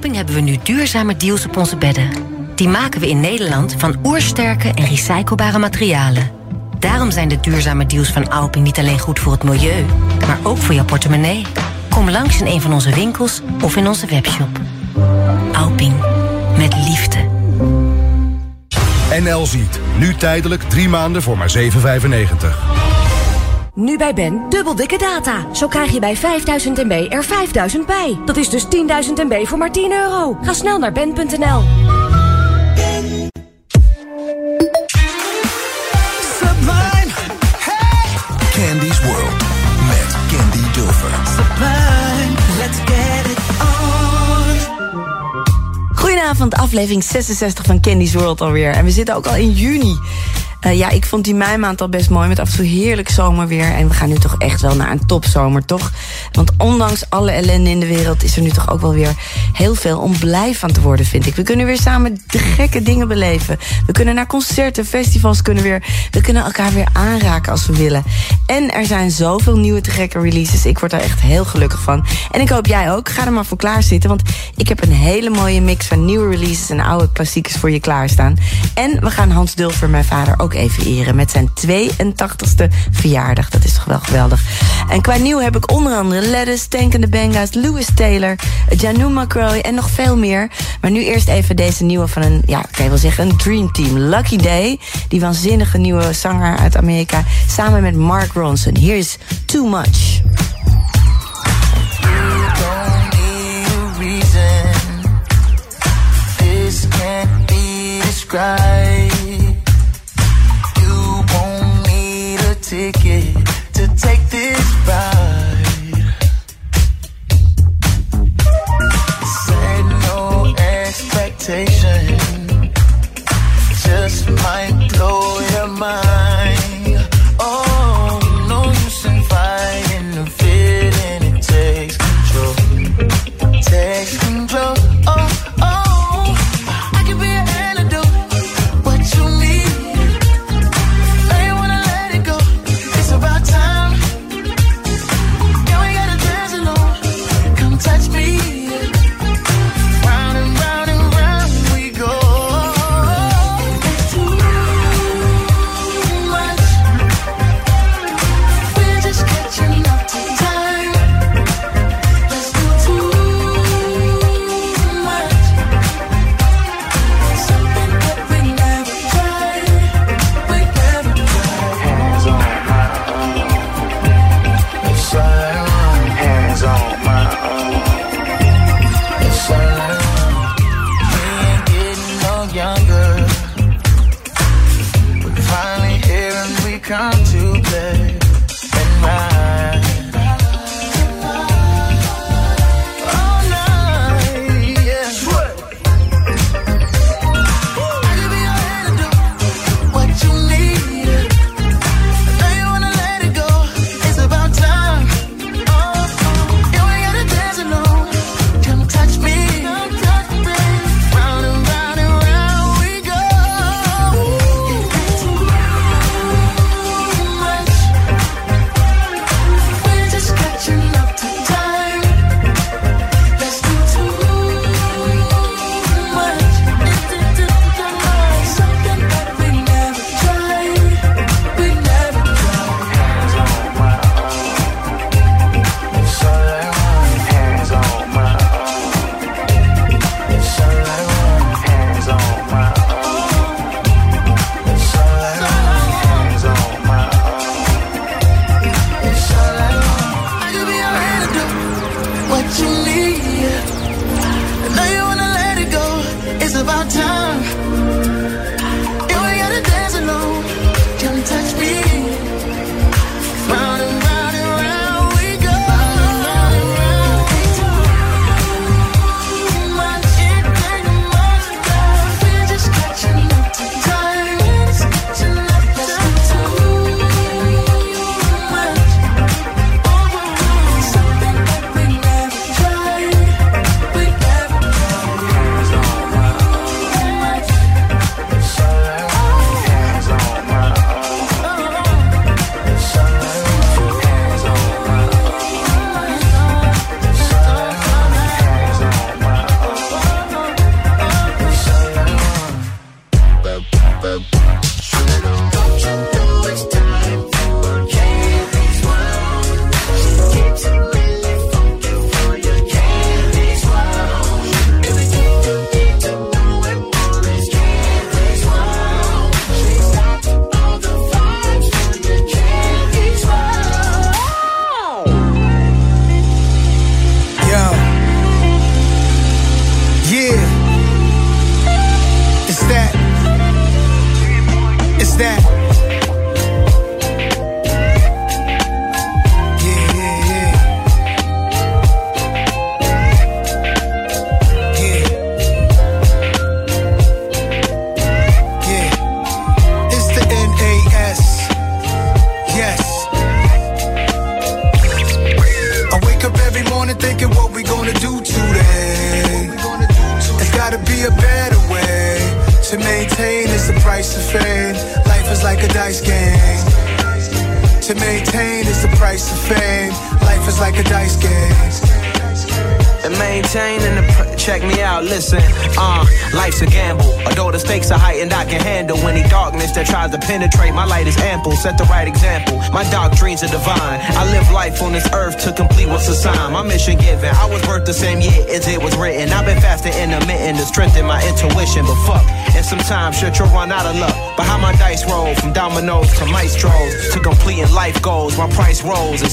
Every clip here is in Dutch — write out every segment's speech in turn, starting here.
Alping hebben we nu duurzame deals op onze bedden. Die maken we in Nederland van oersterke en recyclebare materialen. Daarom zijn de duurzame deals van Alping niet alleen goed voor het milieu... maar ook voor jouw portemonnee. Kom langs in een van onze winkels of in onze webshop. Alping. Met liefde. NL ziet. Nu tijdelijk drie maanden voor maar 7,95. Nu bij Ben, dubbel dikke data. Zo krijg je bij 5000 MB er 5000 bij. Dat is dus 10.000 MB voor maar 10 euro. Ga snel naar ben.nl. Sublime. Hey. Candy's World met Candy Dulfer. Sublime. Let's get it on. Goedenavond, aflevering 66 van Candy's World alweer. En we zitten ook al in juni. Uh, ja, ik vond die meimaand al best mooi met af en toe heerlijk zomerweer. En we gaan nu toch echt wel naar een topzomer, toch? Want ondanks alle ellende in de wereld is er nu toch ook wel weer heel veel om blij van te worden, vind ik. We kunnen weer samen de gekke dingen beleven. We kunnen naar concerten, festivals kunnen weer. We kunnen elkaar weer aanraken als we willen. En er zijn zoveel nieuwe te gekke releases. Ik word daar echt heel gelukkig van. En ik hoop jij ook. Ga er maar voor klaar zitten. Want ik heb een hele mooie mix van nieuwe releases en oude klassiekers voor je klaarstaan. En we gaan Hans Dulfer, mijn vader, ook even eren met zijn 82ste verjaardag. Dat is toch wel geweldig. En qua nieuw heb ik onder andere Lettuce, Tank and the Louis Taylor, Janu McCroy en nog veel meer. Maar nu eerst even deze nieuwe van een, ja, kan je wel zeggen, een dream team. Lucky Day, die waanzinnige nieuwe zanger uit Amerika, samen met Mark Ronson. Hier is Too Much. described. Ticket to take this ride. Set no expectation, just might blow your mind.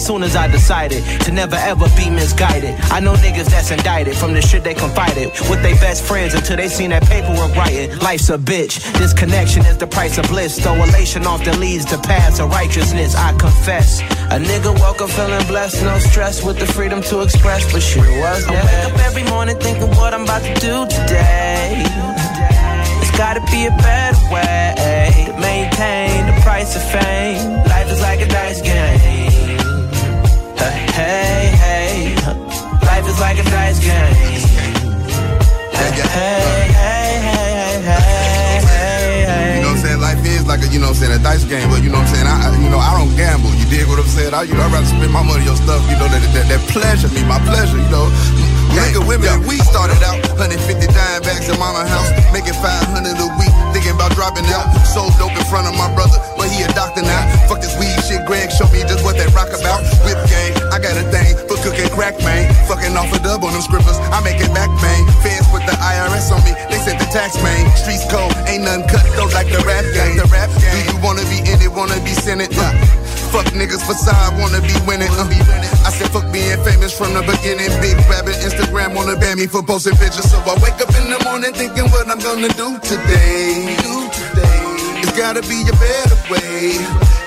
Soon as i decided to never ever be misguided. I know niggas that's indicted from the shit they confided with their best friends until they seen that paperwork writing life's a bitch. This connection is the price of bliss. Though elation often leads to paths of righteousness I confess. A nigga woke up feeling blessed no stress with the freedom to express but she was I wake up every morning thinking what I'm about to do today. It's gotta be a better way to maintain the price of fame. Life is like a dice game hey hey life is like a dice game. Hey, hey, hey, hey, hey, You know what I'm saying? Life is like a, you know what I'm saying, a dice game, but you know what I'm saying? I, you know, I don't gamble. You dig what I'm saying? I, you know, I'd rather spend my money on stuff, you know, that, that, that pleasure me, my pleasure, you know. Nigga, women, we started out 150 dime bags in mama house, making 500 a week, thinking about dropping out. So dope in front of my brother, but he a doctor now. Fuck this weed shit, Greg, show me just what that rock about. Whip game, I got a thing for cooking crack, man. Fucking off a dub on them scribblers, I make it back, man. Fans put the IRS on me, they said the tax, man. Streets cold, ain't nothing cut, though, like the rap game. The rap game. Do you wanna be in it, wanna be Senate? Uh, fuck niggas facade, wanna be winning. Uh, I said fuck being famous from the beginning. Big rabbit, Instagram wanna ban me for posting pictures. So I wake up in the morning thinking what I'm gonna do today. It's gotta be a better way.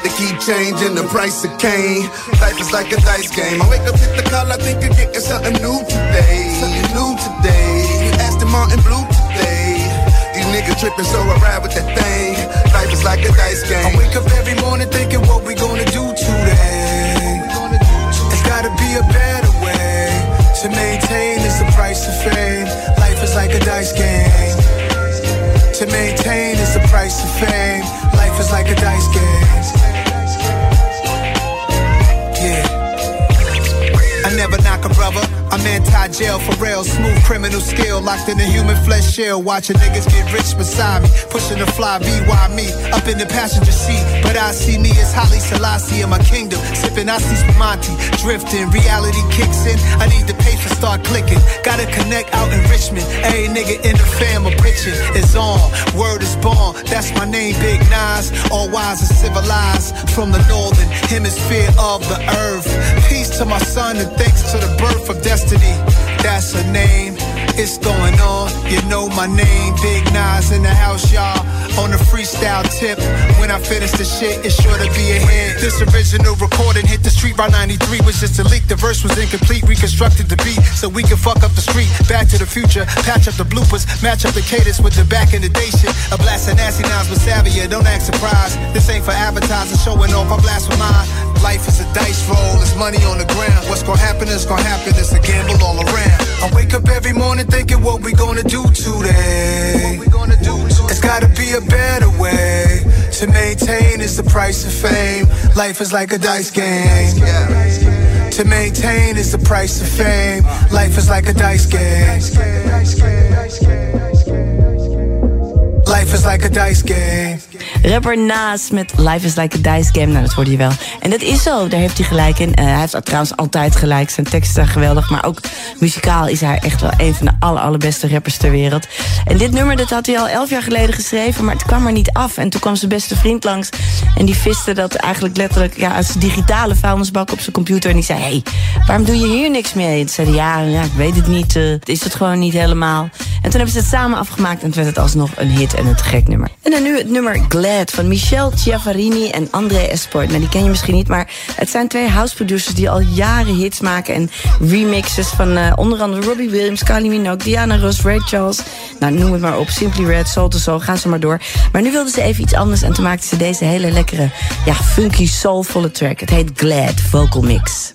They keep changing the price of cane. Life is like a dice game. I wake up, hit the call, I think of getting something new today. Something new today. Aston Martin blue today. These niggas tripping, so I ride with that thing. Life is like a dice game. I wake up every morning thinking what we gonna do today. It's gotta be a better way to maintain is the price of fame. Life is like a dice game. To maintain is the price of fame. Life is like a dice game. I never knock a brother. I'm anti-jail for real, smooth criminal skill, locked in a human flesh shell. Watching niggas get rich beside me, pushing the fly BY me up in the passenger seat. But I see me as Holly Selassie in my kingdom, sipping Asti Spumante, drifting. Reality kicks in. I need the pace to start clicking. Gotta connect out in Richmond. Hey nigga in the fam of pitching is on. Word is born. That's my name, Big Nas. All wise and civilized from the northern hemisphere of the earth. Peace to my son thanks to the birth of destiny. That's her name. It's going on. You know my name. Big Nas in the house, y'all. On the freestyle tip. When I finish the shit, it's sure to be a hit. This original recording hit the street by 93 was just a leak. The verse was incomplete. Reconstructed the beat so we can fuck up the street. Back to the future. Patch up the bloopers. Match up the cadence with the back in the day shit. A blast of nasty nouns with Savia. Don't act surprised. This ain't for advertising. Showing off. I blast with mine. Life is a dice roll. It's money on the ground. What's gonna happen is gonna happen. It's a gamble all around. I wake up every morning thinking what we gonna do today. It's gotta be a better way to maintain is the price of fame. Life is like a dice game. To maintain is the price of fame. Life is like a dice game. Life is like a dice game. Rapper Naas met Life is like a dice game. Nou, dat hoorde je wel. En dat is zo, daar heeft hij gelijk in. Uh, hij heeft trouwens altijd gelijk. Zijn teksten zijn geweldig. Maar ook muzikaal is hij echt wel een van de aller, allerbeste rappers ter wereld. En dit nummer dat had hij al elf jaar geleden geschreven. Maar het kwam er niet af. En toen kwam zijn beste vriend langs. En die viste dat eigenlijk letterlijk ja, uit zijn digitale vuilnisbak op zijn computer. En die zei, hey, waarom doe je hier niks mee? En zei hij, ja, ja, ik weet het niet. Uh, is het gewoon niet helemaal. En toen hebben ze het samen afgemaakt. En toen werd het alsnog een hit en een gek nummer. En dan nu het nummer Glad van Michel Chiavarini en André Esport. Nou, die ken je misschien niet, maar het zijn twee house producers die al jaren hits maken en remixes van uh, onder andere Robbie Williams, Kylie Minogue, Diana Ross, Ray Charles. Nou, noem het maar op. Simply Red, Soul to Soul, gaan ze maar door. Maar nu wilden ze even iets anders en toen maakten ze deze hele lekkere, ja, funky, soulvolle track. Het heet Glad Vocal Mix.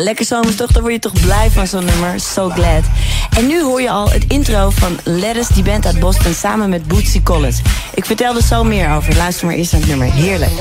Lekker lekker zomerstocht, daar word je toch blij van zo'n nummer. So glad. En nu hoor je al het intro van Lettuce, die band uit Boston, samen met Bootsy Collins. Ik vertel er zo meer over. Luister maar eerst naar het nummer. Heerlijk.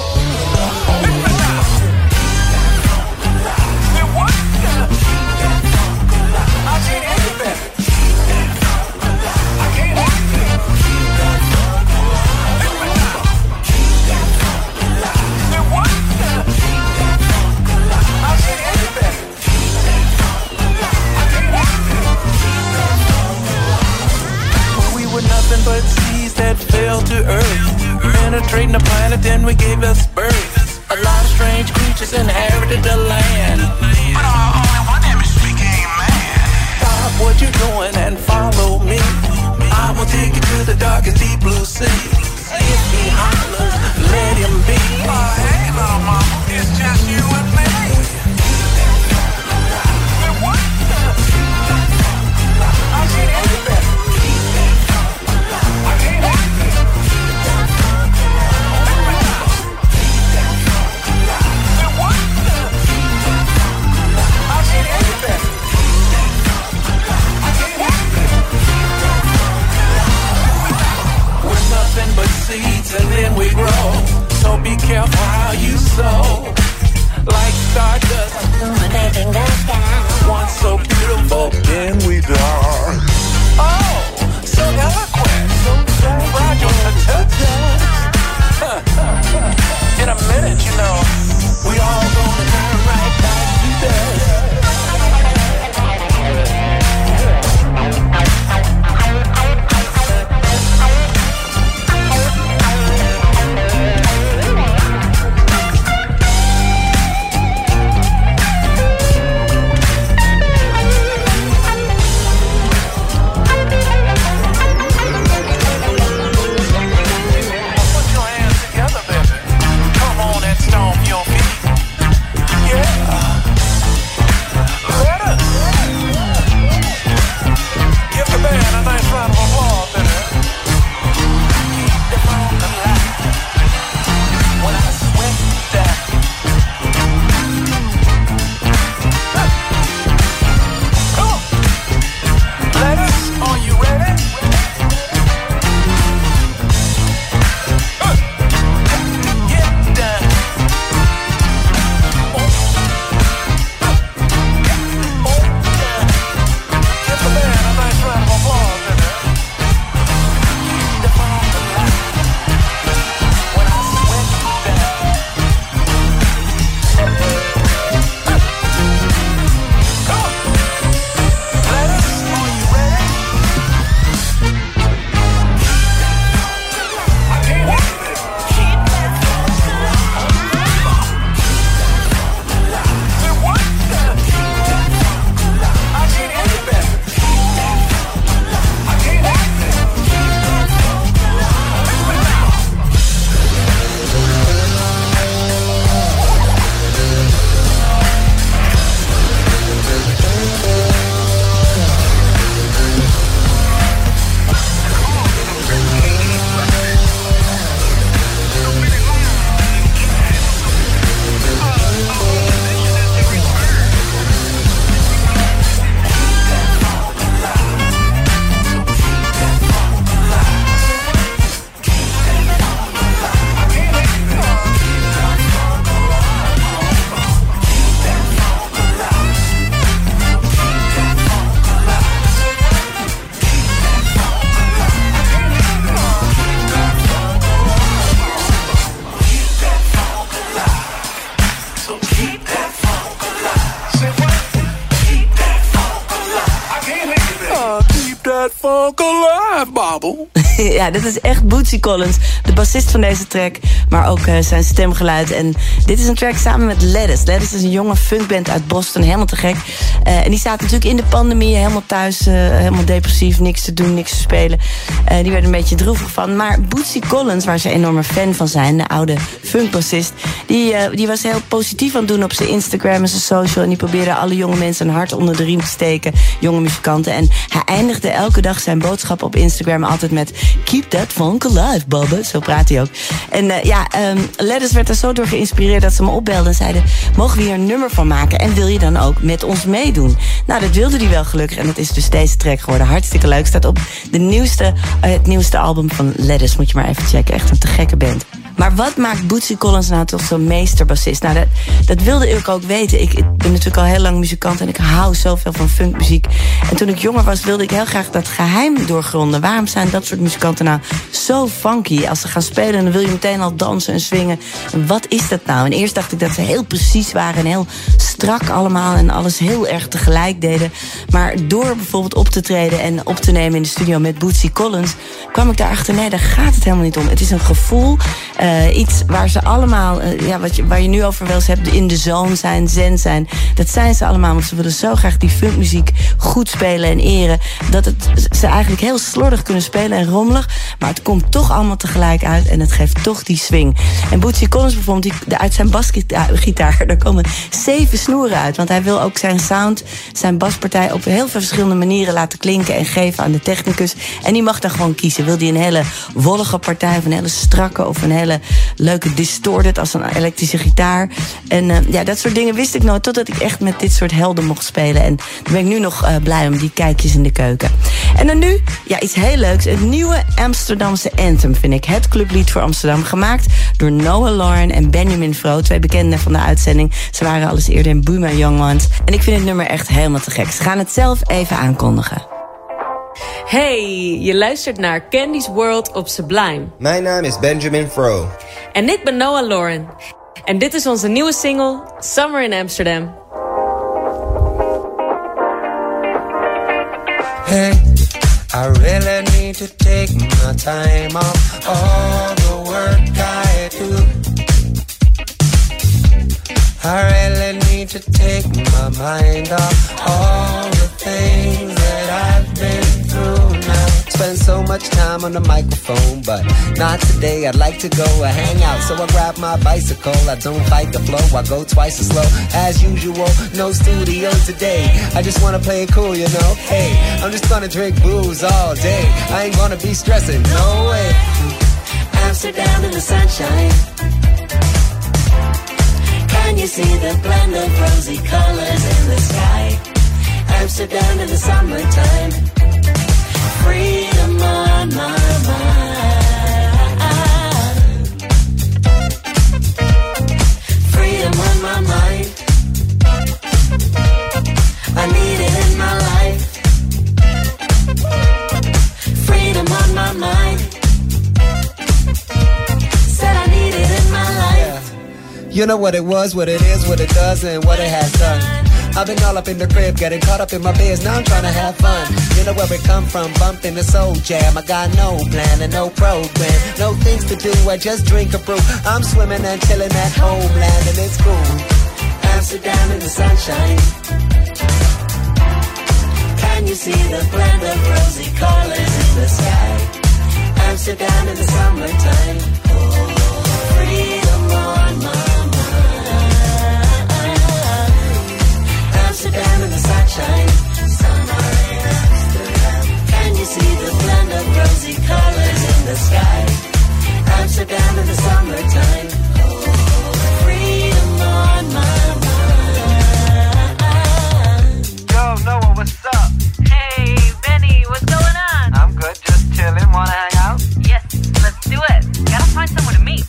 Dit is echt Bootsy Collins, de bassist van deze track. Maar ook uh, zijn stemgeluid. En dit is een track samen met Lettuce. Lettuce is een jonge funkband uit Boston, helemaal te gek. Uh, en die staat natuurlijk in de pandemie, helemaal thuis, uh, helemaal depressief, niks te doen, niks te spelen. die werd een beetje droevig van. Maar Bootsy Collins, waar ze een enorme fan van zijn, de oude funkbassist, die, die was heel positief aan het doen op zijn Instagram en zijn social. En die probeerde alle jonge mensen een hart onder de riem te steken, jonge muzikanten. En hij eindigde elke dag zijn boodschap op Instagram altijd met Keep that funk alive, Bobbe. Zo praat hij ook. En uh, ja, um, werd er zo door geïnspireerd dat ze me opbelden en zeiden... mogen we hier een nummer van maken en wil je dan ook met ons meedoen? Nou, dat wilde hij wel gelukkig en dat is dus deze track geworden. Hartstikke leuk. Staat op de nieuwste, uh, het nieuwste album van Letters. Moet je maar even checken. Echt een te gekke band. Maar wat maakt Bootsy Collins nou toch zo'n meesterbassist? Nou, dat, dat wilde ik ook weten. Ik, ben natuurlijk al heel lang muzikant en ik hou zoveel van funkmuziek. En toen ik jonger was, wilde ik heel graag dat geheim doorgronden. Waarom zijn dat soort muzikanten nou zo funky? Als ze gaan spelen, dan wil je meteen al dansen en swingen. En wat is dat nou? En eerst dacht ik dat ze heel precies waren en heel strak allemaal en alles heel erg tegelijk deden. Maar door bijvoorbeeld op te treden en op te nemen in de studio met Bootsy Collins, kwam ik daarachter, nee, daar gaat het helemaal niet om. Het is een gevoel. Uh, iets waar ze allemaal, uh, ja, wat je, waar je nu over wel eens hebt, in de zone zijn, zen zijn. Dat zijn ze allemaal, want ze willen zo graag die funkmuziek goed spelen en eren. Dat het, ze eigenlijk heel slordig kunnen spelen en rommelig. Maar het komt toch allemaal tegelijk uit en het geeft toch die swing. En Bootsy Collins bijvoorbeeld, die, uit zijn basgitaar, daar komen zeven snoeren uit. Want hij wil ook zijn sound, zijn baspartij op heel veel verschillende manieren laten klinken en geven aan de technicus. En die mag dan gewoon kiezen. Wil die een hele wollige partij of een hele strakke of een hele leuke distorted als een elektrische gitaar. En uh, ja, dat soort dingen wist ik nooit totdat ik echt met dit soort helden mocht spelen. En dan ben ik nu nog uh, blij om die kijkjes in de keuken. En dan nu, ja, iets heel leuks. Het nieuwe Amsterdamse Anthem vind ik. Het clublied voor Amsterdam. Gemaakt door Noah Lauren en Benjamin Fro. Twee bekenden van de uitzending. Ze waren al eerder in Buma Young Ones. En ik vind het nummer echt helemaal te gek. Ze gaan het zelf even aankondigen. Hey, je luistert naar Candy's World op Sublime. Mijn naam is Benjamin Fro. En ik ben Noah Lauren. En dit is onze nieuwe single, Summer in Amsterdam. Hey, I really need to take my time off all the work I do. I really need to take my mind off all the things Spend so much time on the microphone, but not today. I'd like to go and hang out, so I grab my bicycle. I don't fight the flow, I go twice as slow. As usual, no studio today. I just wanna play it cool, you know. Hey, I'm just gonna drink booze all day. I ain't gonna be stressing, no way. Amsterdam in the sunshine. Can you see the blend of rosy colors in the sky? Amsterdam in the summertime. I need it in my life. You know what it was, what it is, what it does, and what it has done. I've been all up in the crib, getting caught up in my biz. Now I'm trying to have fun. You know where it come from, bumping the soul jam. I got no plan and no program, no things to do. I just drink a brew. I'm swimming and chilling at homeland, and it's cool. Amsterdam in the sunshine. Can you see the blend of rosy colors in the sky? Amsterdam in the summertime. Mind. In the sunshine. Summer in Amsterdam. Can you see the blend of rosy colors in the sky? Amsterdam in the summertime. Oh, freedom on my mind. Yo, Noah, what's up? Hey, Benny, what's going on? I'm good, just chilling. Wanna hang out? Yes, let's do it. Gotta find someone to meet.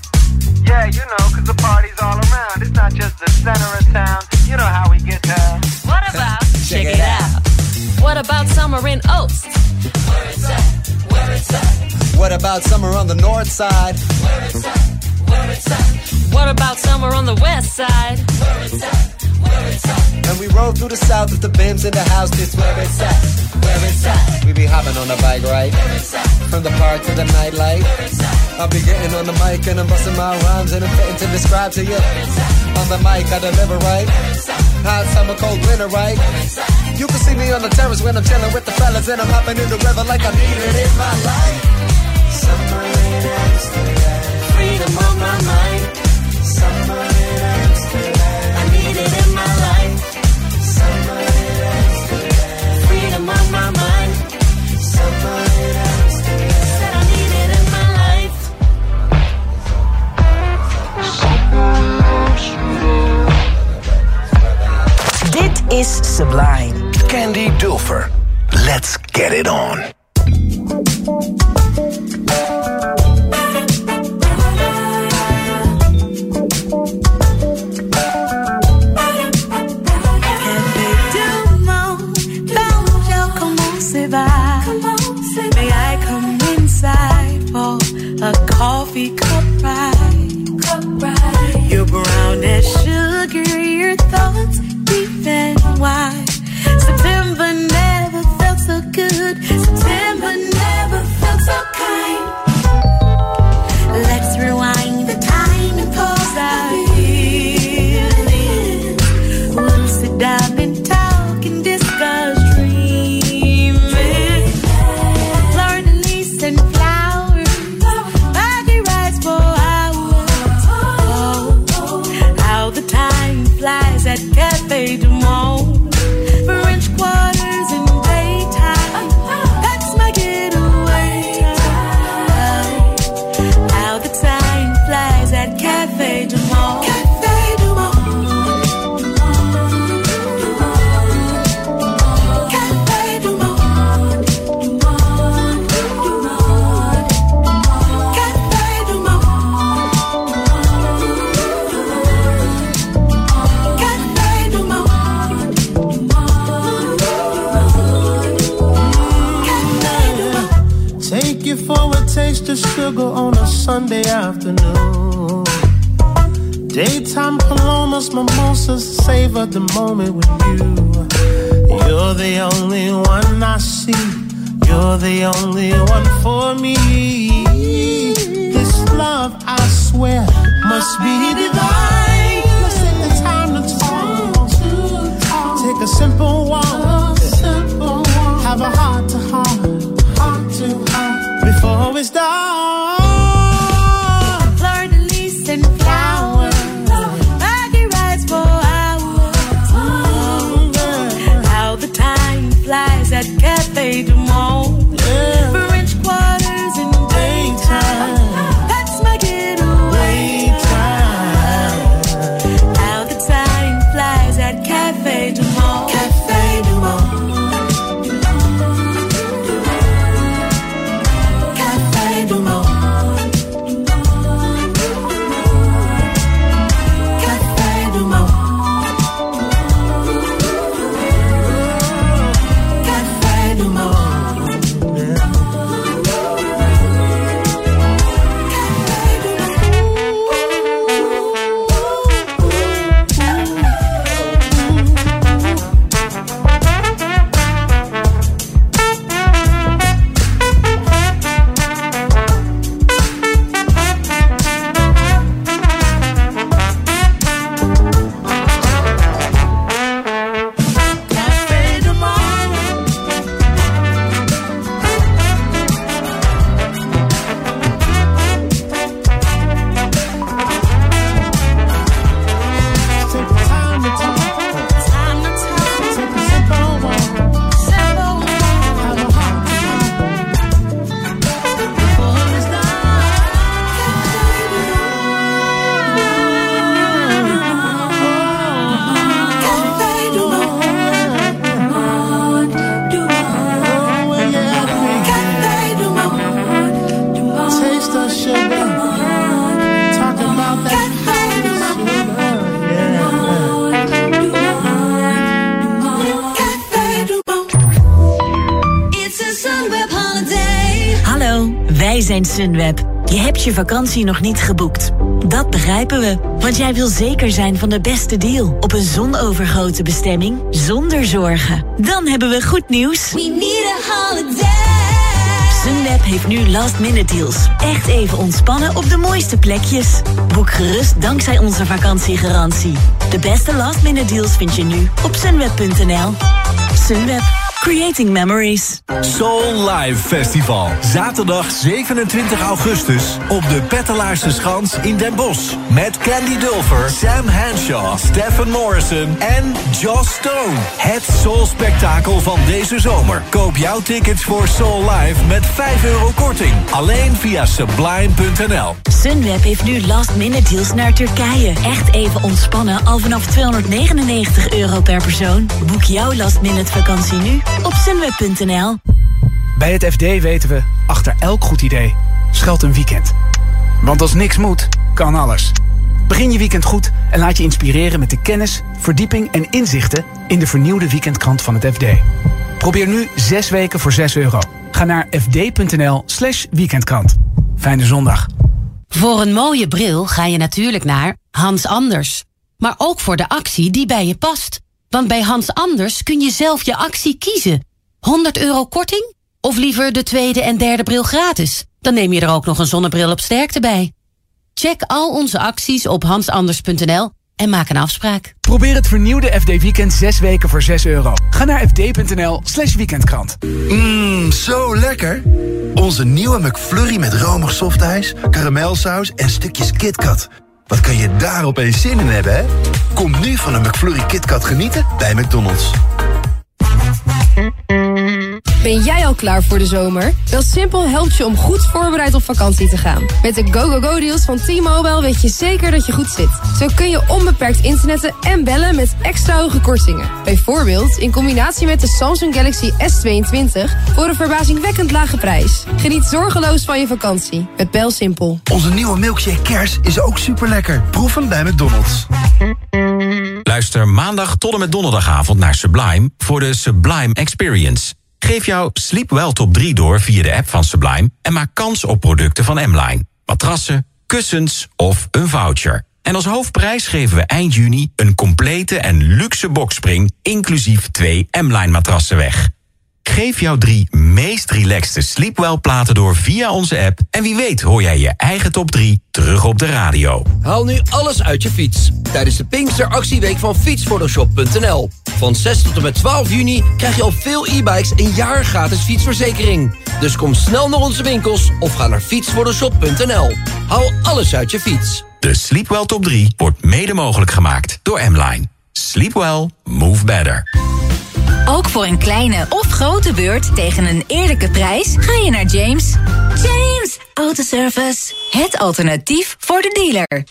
Yeah, you know, 'cause the party's all around. It's not just the center of town. You know how we get down. Check it out. What about summer in Oost? Where it's at, where it's at, What about summer on the north side? where it's at, where it's at, What about summer on the west side? where it's at, where it's at. And we roll through the south with the bims in the house, this where it's at, where it's at. We be hopping on the bike, right? From the park to the nightlight. I'll be getting on the mic and I'm busting my rhymes and I'm fitting to describe to you. On the mic, I deliver right. Hot summer, cold winter, right? You can see me on the terrace when I'm chilling with the fellas and I'm hopping in the river like I need it in my life. Summer in Amsterdam, freedom on my mind. Sunweb. Je hebt je vakantie nog niet geboekt. Dat begrijpen we, want jij wil zeker zijn van de beste deal... op een zonovergoten bestemming zonder zorgen. Dan hebben we goed nieuws. We need a holiday. Sunweb heeft nu last minute deals. Echt even ontspannen op de mooiste plekjes. Boek gerust dankzij onze vakantiegarantie. De beste last minute deals vind je nu op sunweb.nl. Sunweb. Creating memories. Soul Live Festival. Zaterdag 27 augustus op de Pettelaarse Schans in Den Bosch. Met Candy Dulfer, Sam Henshaw, Stephen Morrison en Joss Stone. Het Soul-spektakel van deze zomer. Koop jouw tickets voor Soul Live met 5 euro korting. Alleen via sublime.nl. Sunweb heeft nu last minute deals naar Turkije. Echt even ontspannen al vanaf 299 euro per persoon. Boek jouw last minute vakantie nu op sunweb.nl. Bij het FD weten we, achter elk goed idee schuilt een weekend. Want als niks moet, kan alles. Begin je weekend goed en laat je inspireren met de kennis, verdieping en inzichten in de vernieuwde weekendkrant van het FD. Probeer nu zes weken voor 6 euro. Ga naar fd.nl slash weekendkrant. Fijne zondag. Voor een mooie bril ga je natuurlijk naar Hans Anders. Maar ook voor de actie die bij je past. Want bij Hans Anders kun je zelf je actie kiezen. 100 euro korting? Of liever de tweede en derde bril gratis? Dan neem je er ook nog een zonnebril op sterkte bij. Check al onze acties op hansanders.nl en maak een afspraak. Probeer het vernieuwde FD Weekend 6 weken voor 6 euro. Ga naar fd.nl slash weekendkrant. Mmm, zo lekker. Onze nieuwe McFlurry met romig softijs, karamelsaus en stukjes KitKat. Wat kan je daar opeens zin in hebben, hè? Kom nu van een McFlurry KitKat genieten bij McDonald's. Ben jij al klaar voor de zomer? BelSimpel helpt je om goed voorbereid op vakantie te gaan. Met de go-go-go-deals van T-Mobile weet je zeker dat je goed zit. Zo kun je onbeperkt internetten en bellen met extra hoge kortingen. Bijvoorbeeld in combinatie met de Samsung Galaxy S22 voor een verbazingwekkend lage prijs. Geniet zorgeloos van je vakantie met BelSimpel. Onze nieuwe milkshake kers is ook super lekker. Proef hem bij McDonald's. Luister maandag tot en met donderdagavond naar Sublime voor de Sublime Experience. Geef jouw Sleep Well Top 3 door via de app van Sublime... en maak kans op producten van M-Line. Matrassen, kussens of een voucher. En als hoofdprijs geven we eind juni een complete en luxe boxspring... inclusief twee M-Line matrassen weg. Geef jouw drie meest relaxte Sleepwell-platen door via onze app... en wie weet hoor jij je eigen top 3 terug op de radio. Haal nu alles uit je fiets. Tijdens de Pinkster actieweek van fietsphotoshop.nl. Van 6 tot en met 12 juni krijg je op veel e-bikes een jaar gratis fietsverzekering. Dus kom snel naar onze winkels of ga naar fietsphotoshop.nl. Haal alles uit je fiets. De Sleepwell Top 3 wordt mede mogelijk gemaakt door M-Line. Sleep well, move better. Ook voor een kleine of grote beurt tegen een eerlijke prijs ga je naar James. James Autoservice. Het alternatief voor de dealer.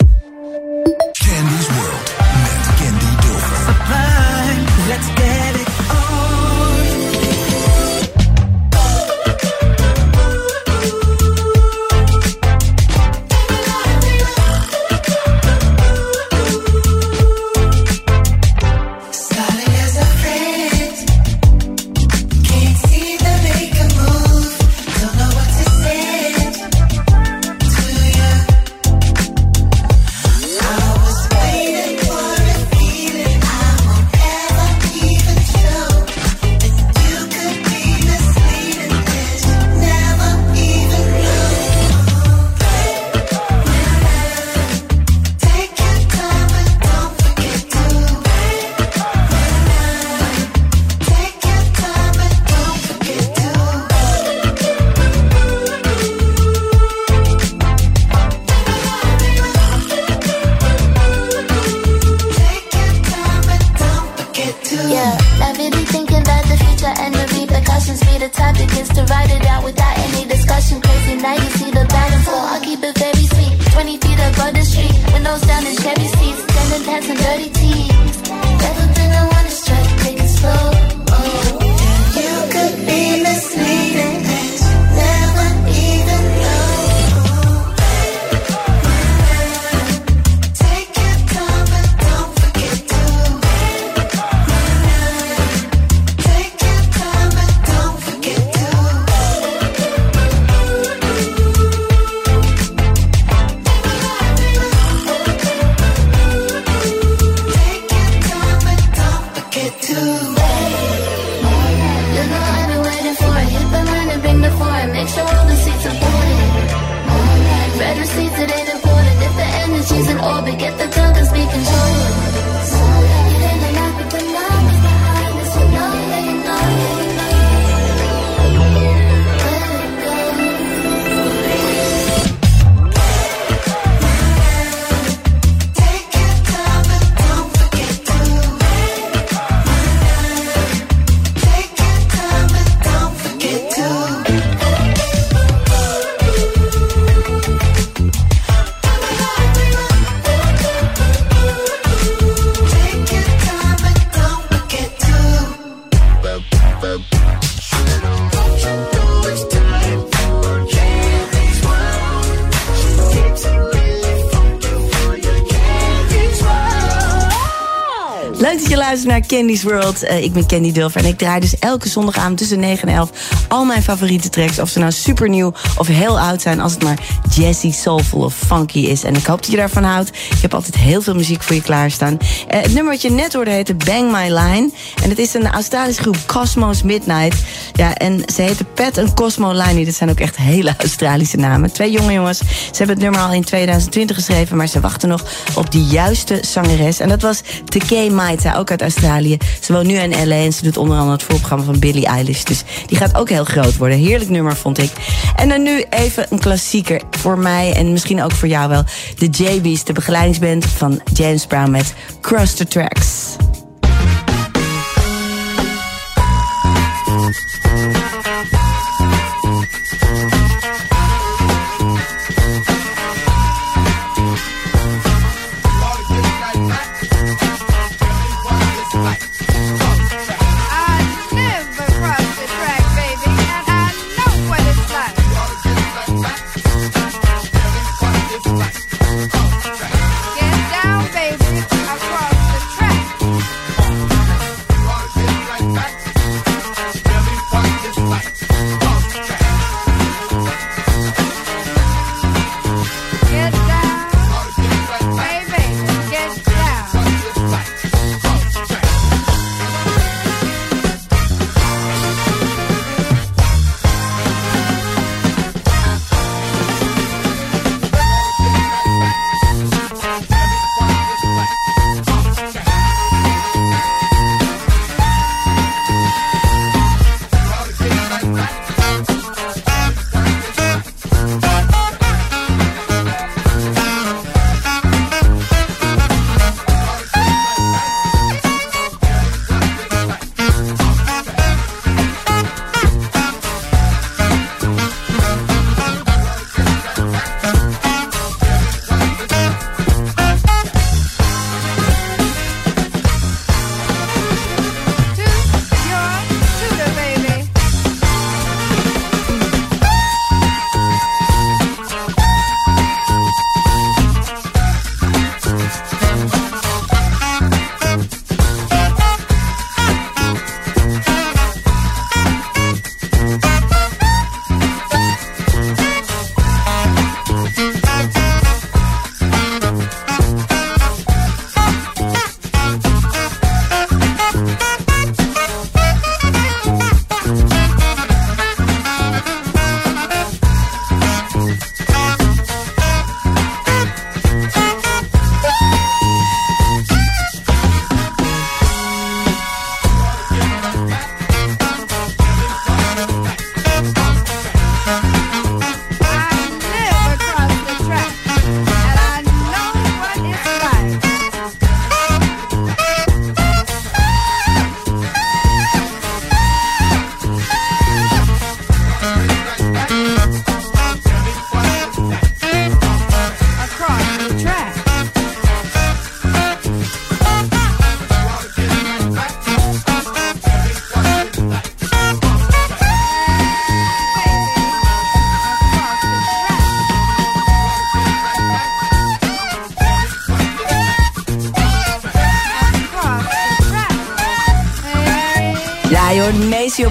Candy's World. Eh, ik ben Candy Dulfer en ik draai dus elke zondagavond tussen 9 en 11 al mijn favoriete tracks. Of ze nou super nieuw of heel oud zijn, als het maar jazzy, soulful of funky is. En ik hoop dat je daarvan houdt. Ik heb altijd heel veel muziek voor je klaarstaan. Eh, het nummer wat je net hoorde heette Bang My Line. En het is een Australische groep Cosmos Midnight. Ja, en ze heten Pat en Cosmo Line. Dat zijn ook echt hele Australische namen. Twee jonge jongens. Ze hebben het nummer al in 2020 geschreven, maar ze wachten nog op de juiste zangeres. En dat was Tekay Maita, ook uit Australië. Ze woont nu in LA en ze doet onder andere het voorprogramma van Billie Eilish. Dus die gaat ook heel groot worden. Heerlijk nummer, vond ik. En dan nu even een klassieker voor mij en misschien ook voor jou wel. De JB's, de begeleidingsband van James Brown met Cross the Tracks.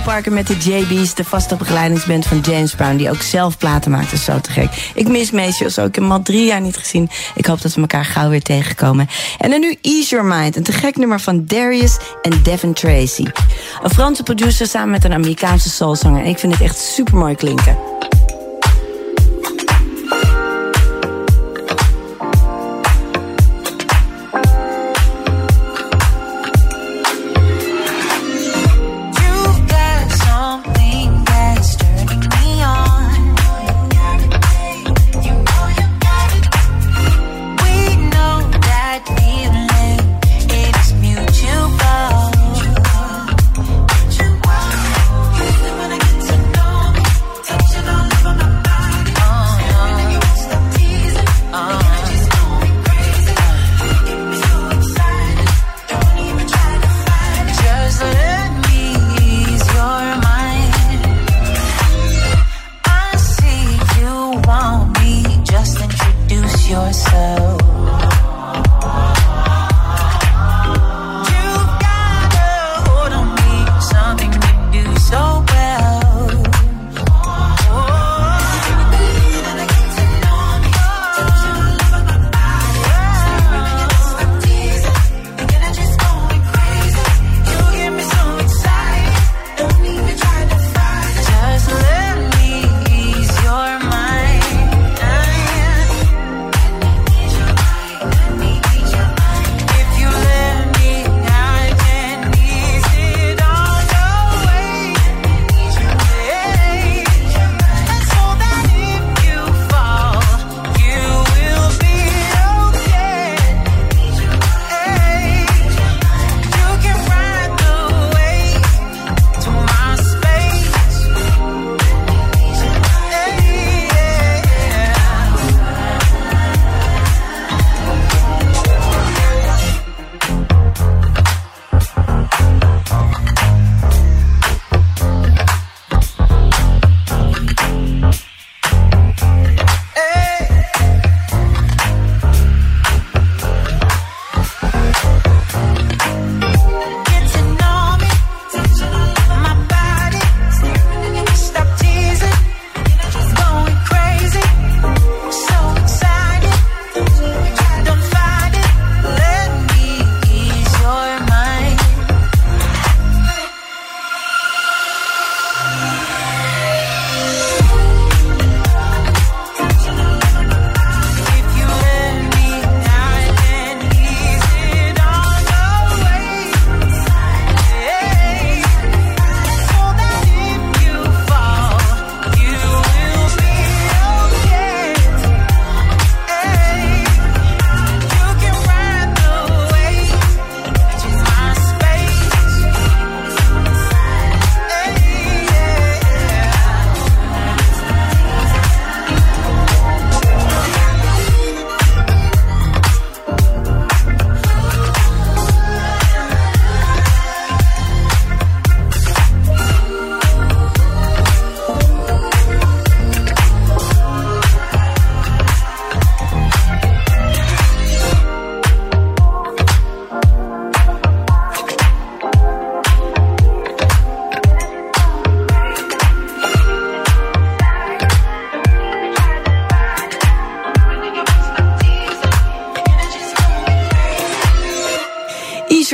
Parker met de JB's, de vaste begeleidingsband van James Brown, die ook zelf platen maakt. Dat is zo te gek. Ik mis Maceo zo. Ik heb hem al drie jaar niet gezien. Ik hoop dat we elkaar gauw weer tegenkomen. En dan nu Ease Your Mind, een te gek nummer van Darius en Devin Tracy. Een Franse producer samen met een Amerikaanse soulzanger. En ik vind het echt super mooi klinken.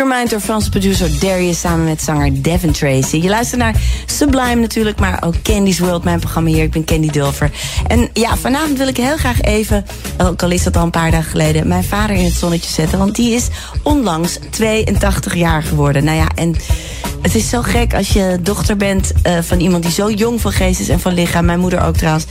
Ease Your Mind door Franse producer Darius samen met zanger Devin Tracy. Je luistert naar Sublime natuurlijk, maar ook Candy's World, mijn programma hier. Ik ben Candy Dulver. En ja, vanavond wil ik heel graag even, ook al is dat al een paar dagen geleden, mijn vader in het zonnetje zetten. Want die is onlangs 82 jaar geworden. Nou ja, en het is zo gek als je dochter bent uh, van iemand die zo jong van geest is en van lichaam. Mijn moeder ook trouwens.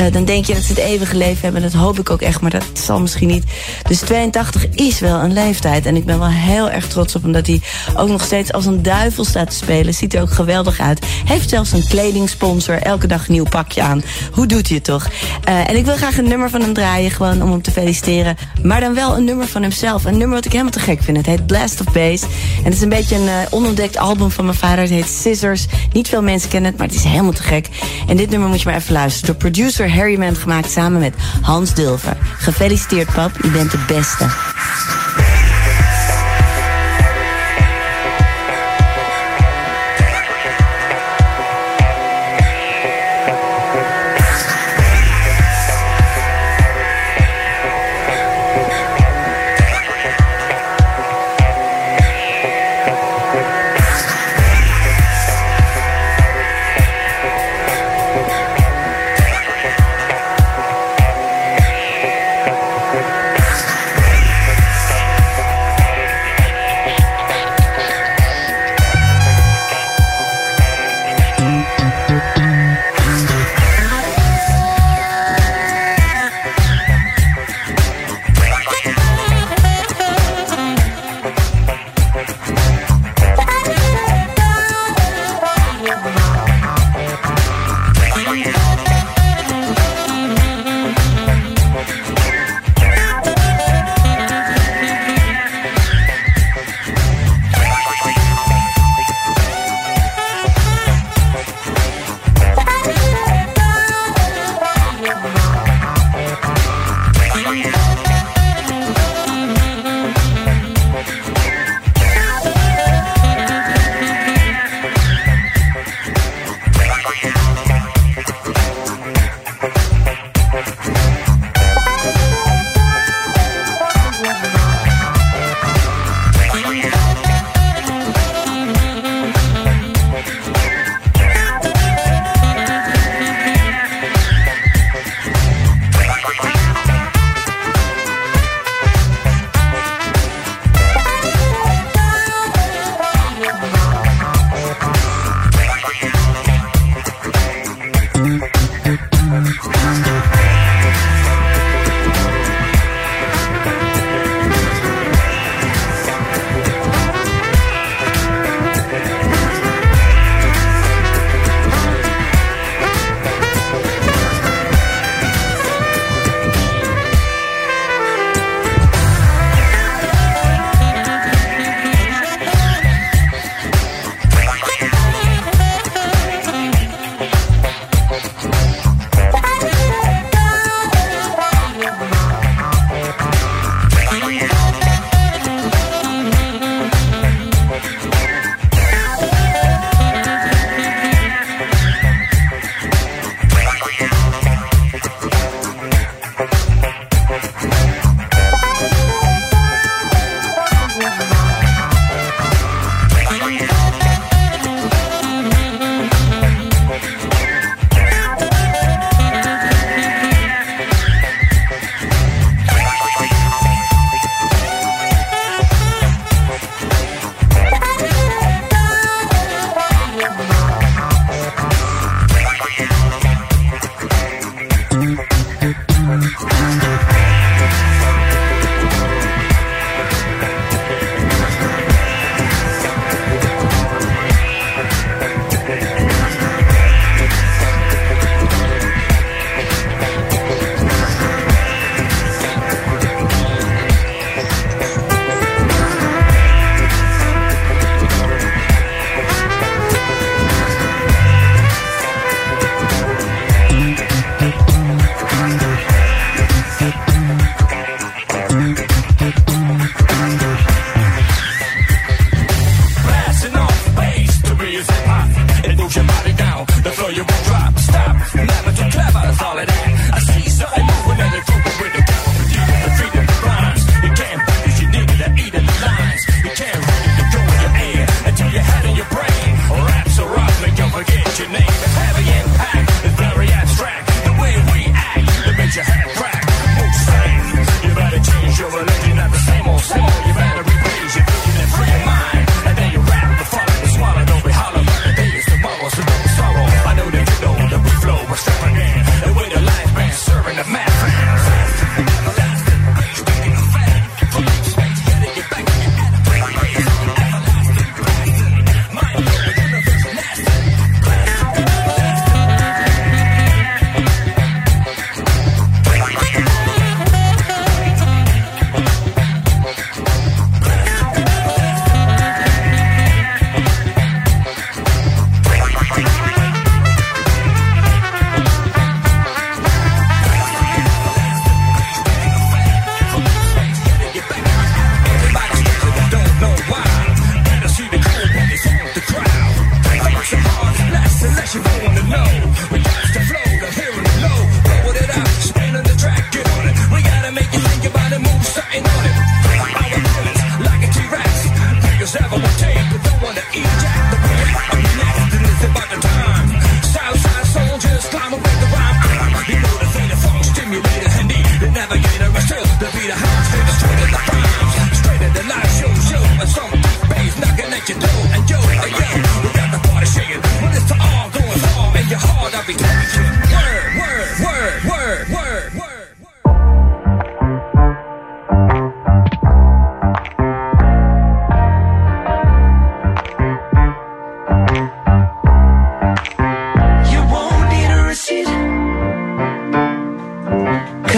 Uh, dan denk je dat ze het eeuwige leven hebben. Dat hoop ik ook echt, maar dat zal misschien niet. Dus 82 is wel een leeftijd. En ik ben wel heel erg trots op hem dat hij ook nog steeds als een duivel staat te spelen. Ziet er ook geweldig uit. Heeft zelfs een kledingsponsor. Elke dag een nieuw pakje aan. Hoe doet hij het toch? Uh, en ik wil graag een nummer van hem draaien. Gewoon om hem te feliciteren. Maar dan wel een nummer van hemzelf. Een nummer wat ik helemaal te gek vind. Het heet Blast of Bass. En het is een beetje een uh, onontdekt album van mijn vader. Het heet Scissors. Niet veel mensen kennen het, maar het is helemaal te gek. En dit nummer moet je maar even luisteren. Door producer Harry Mann gemaakt samen met Hans Dulver. Gefeliciteerd pap, je bent de beste.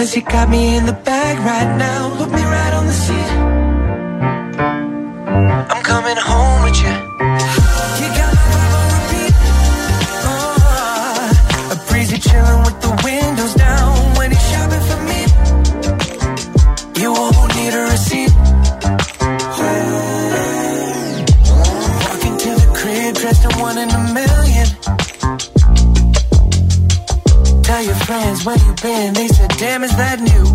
Cause you got me in the bag right now. Put me right on the seat. Damn, is that new?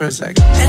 For a second.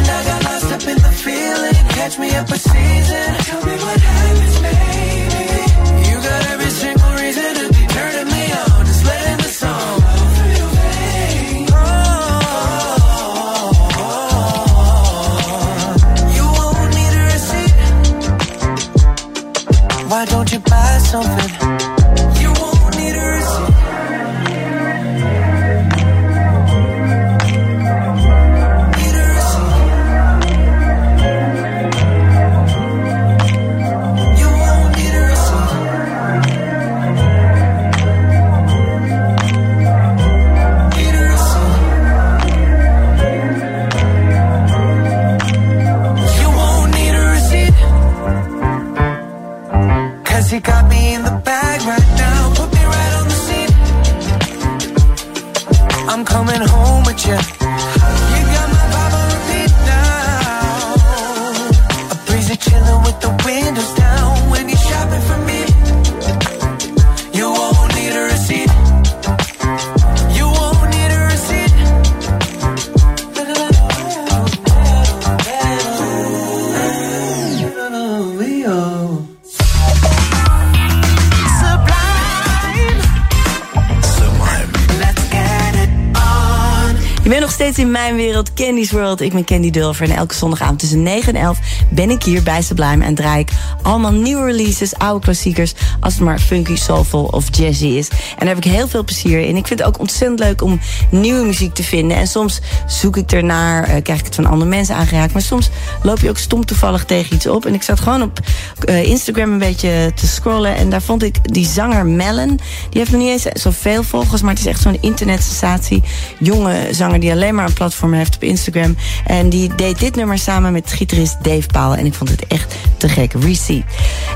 Mijn wereld, Candy's World. Ik ben Candy Dulver en elke zondagavond tussen 9 en 11 ben ik hier bij Sublime en draai ik allemaal nieuwe releases, oude klassiekers, als het maar funky, soulful of jazzy is. En daar heb ik heel veel plezier in. Ik vind het ook ontzettend leuk om nieuwe muziek te vinden. En soms zoek ik ernaar, eh, krijg ik het van andere mensen aangeraakt. Maar soms loop je ook stom toevallig tegen iets op. En ik zat gewoon op eh, Instagram een beetje te scrollen en daar vond ik die zanger Melon. Die heeft nog niet eens zoveel volgers, maar het is echt zo'n internetsensatie. Jonge zanger die alleen maar een platform heeft op Instagram. En die deed dit nummer samen met gitarist Dave Paul. En ik vond het echt te gek. Receipt.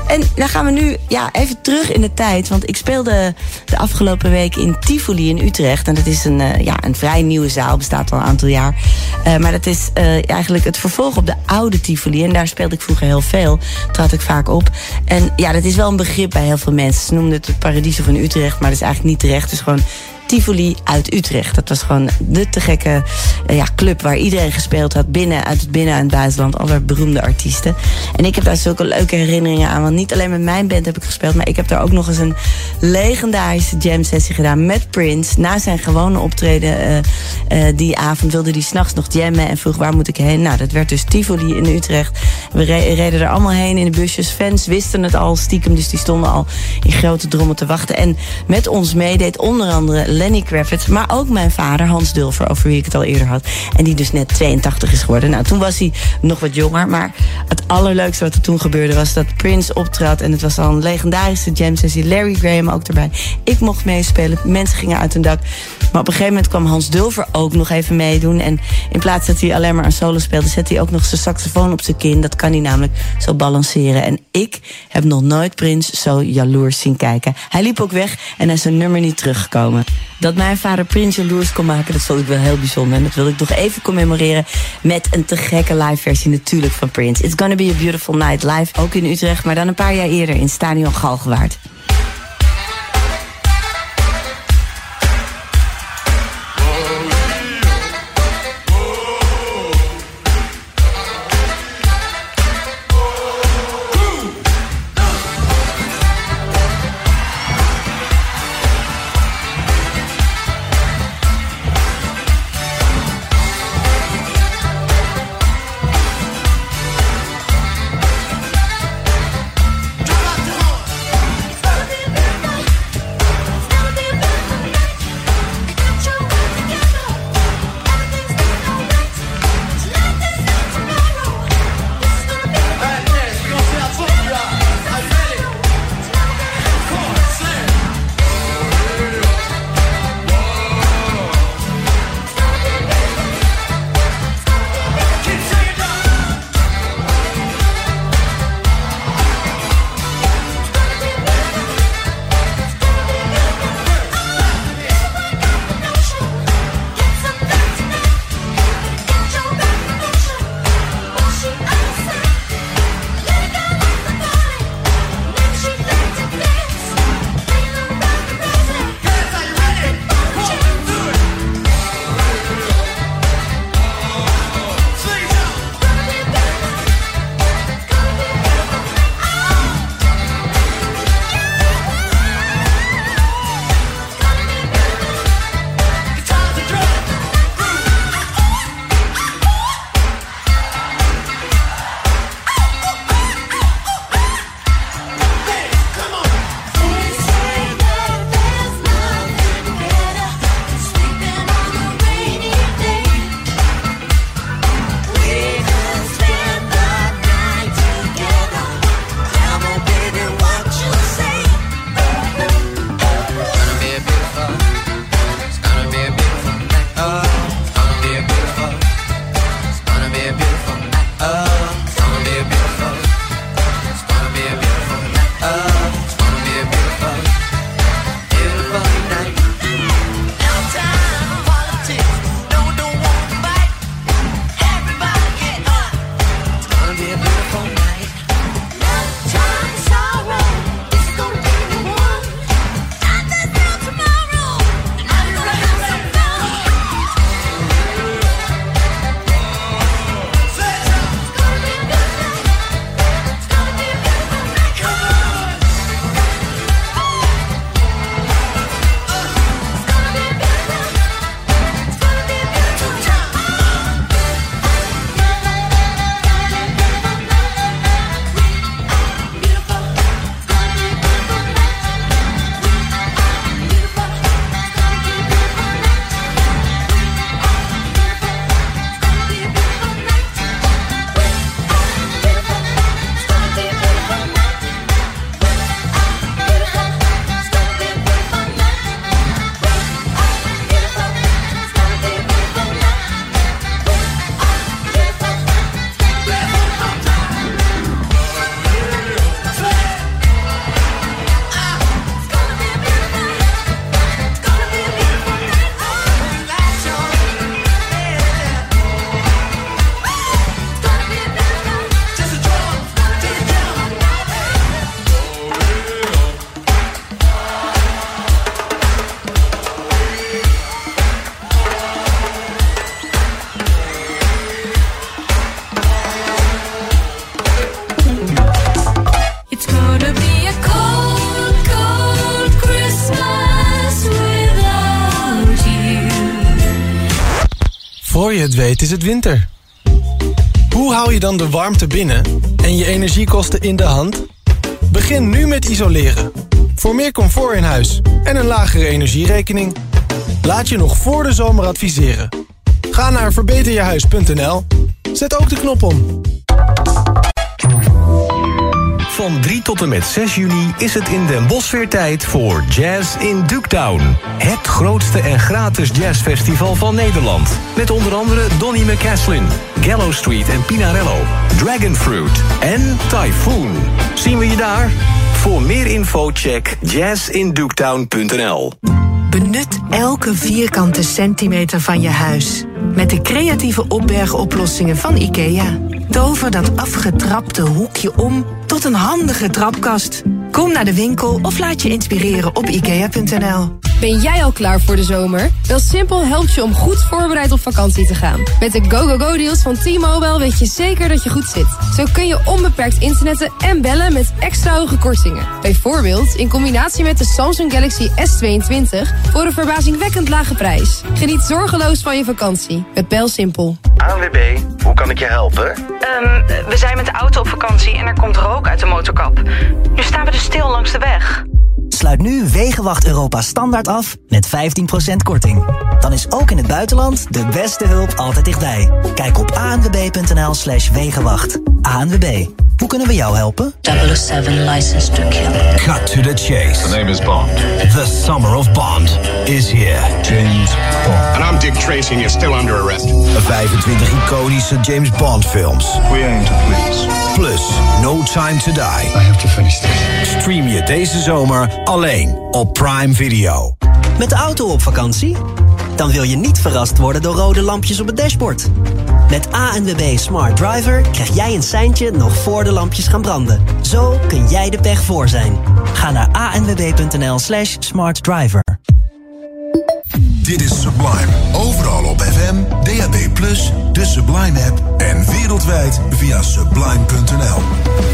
En dan gaan we nu ja, even terug in de tijd. Want ik speelde de afgelopen week in Tivoli in Utrecht. En dat is een, eh, ja, een vrij nieuwe zaal. Bestaat al een aantal jaar. Eh, maar dat is eh, eigenlijk het vervolg op de oude Tivoli. En daar speelde ik vroeger heel veel. Trad ik vaak op. En ja, dat is wel een begrip bij heel veel mensen. Ze noemden het het Paradiso van Utrecht. Maar dat is eigenlijk niet terecht. Het is gewoon Tivoli uit Utrecht. Dat was gewoon de te gekke eh, ja, club waar iedereen gespeeld had. Binnen, uit het binnen- en het buitenland. Alle beroemde artiesten. En ik heb daar zulke leuke herinneringen aan. Want niet alleen met mijn band heb ik gespeeld. Maar ik heb daar ook nog eens een legendarische jam sessie gedaan met Prince. Na zijn gewone optreden eh, eh, die avond wilde hij s'nachts nog jammen. En vroeg waar moet ik heen? Nou, dat werd dus Tivoli in Utrecht. We re- reden er allemaal heen in de busjes. Fans wisten het al stiekem. Dus die stonden al in grote drommen te wachten. En met ons meedeed onder andere Lenny Kravitz. Maar ook mijn vader, Hans Dulfer, over wie ik het al eerder had. En die dus net 82 is geworden. Nou, toen was hij nog wat jonger. Maar het allerleukste wat er toen gebeurde was dat Prince optrad. En het was al een legendarische jam sessie. Larry Graham ook erbij. Ik mocht meespelen. Mensen gingen uit hun dak. Maar op een gegeven moment kwam Hans Dulver ook nog even meedoen. En in plaats dat hij alleen maar een solo speelde... zette hij ook nog zijn saxofoon op zijn kin. Dat kan hij namelijk zo balanceren. En ik heb nog nooit Prins zo jaloers zien kijken. Hij liep ook weg en hij is zijn nummer niet teruggekomen. Dat mijn vader Prins jaloers kon maken, dat vond ik wel heel bijzonder. En dat wil ik nog even commemoreren met een te gekke live versie natuurlijk van Prince. It's gonna be a beautiful night live, ook in Utrecht, maar dan een paar jaar eerder in Stadion Galgenwaard. Weet is het winter. Hoe hou je dan de warmte binnen en je energiekosten in de hand? Begin nu met isoleren. Voor meer comfort in huis en een lagere energierekening. Laat je nog voor de zomer adviseren. Ga naar verbeterjehuis.nl. Zet ook de knop om. Van 3 tot en met 6 juni is het in Den Bosch weer tijd voor Jazz in Duketown. Grootste en gratis jazzfestival van Nederland. Met onder andere Donny McCaslin, Gallow Street en Pinarello, Dragonfruit en Typhoon. Zien we je daar? Voor meer info check jazzinduketown.nl Benut elke vierkante centimeter van je huis. Met de creatieve opbergoplossingen van IKEA. Tover dat afgetrapte hoekje om tot een handige trapkast. Kom naar de winkel of laat je inspireren op ikea.nl. Ben jij al klaar voor de zomer? Simpel helpt je om goed voorbereid op vakantie te gaan. Met de go-go-go-deals van T-Mobile weet je zeker dat je goed zit. Zo kun je onbeperkt internetten en bellen met extra hoge kortingen. Bijvoorbeeld in combinatie met de Samsung Galaxy S22 voor een verbazingwekkend lage prijs. Geniet zorgeloos van je vakantie met BelSimpel. ANWB, hoe kan ik je helpen? Ehm, we zijn met de auto op vakantie en er komt rook uit de motorkap. Nu staan we dus stil langs de weg. Sluit nu Wegenwacht Europa Standaard af met 15% korting. Dan is ook in het buitenland de beste hulp altijd dichtbij. Kijk op anwb.nl slash Wegenwacht. ANWB, hoe kunnen we jou helpen? 007 license to kill. Cut to the chase. The name is Bond. The summer of Bond is here. James Bond. And I'm Dick Tracy and you're still under arrest. 25 iconische James Bond films. We aim to please. Plus No Time to Die. I have to finish this. Stream je deze zomer alleen op Prime Video. Met de auto op vakantie? Dan wil je niet verrast worden door rode lampjes op het dashboard. Met ANWB Smart Driver krijg jij een seintje nog voor de lampjes gaan branden. Zo kun jij de pech voor zijn. Ga naar anwb.nl slash smartdriver. Dit is Sublime. Overal op FM, DAB+, de Sublime app en wereldwijd via sublime.nl.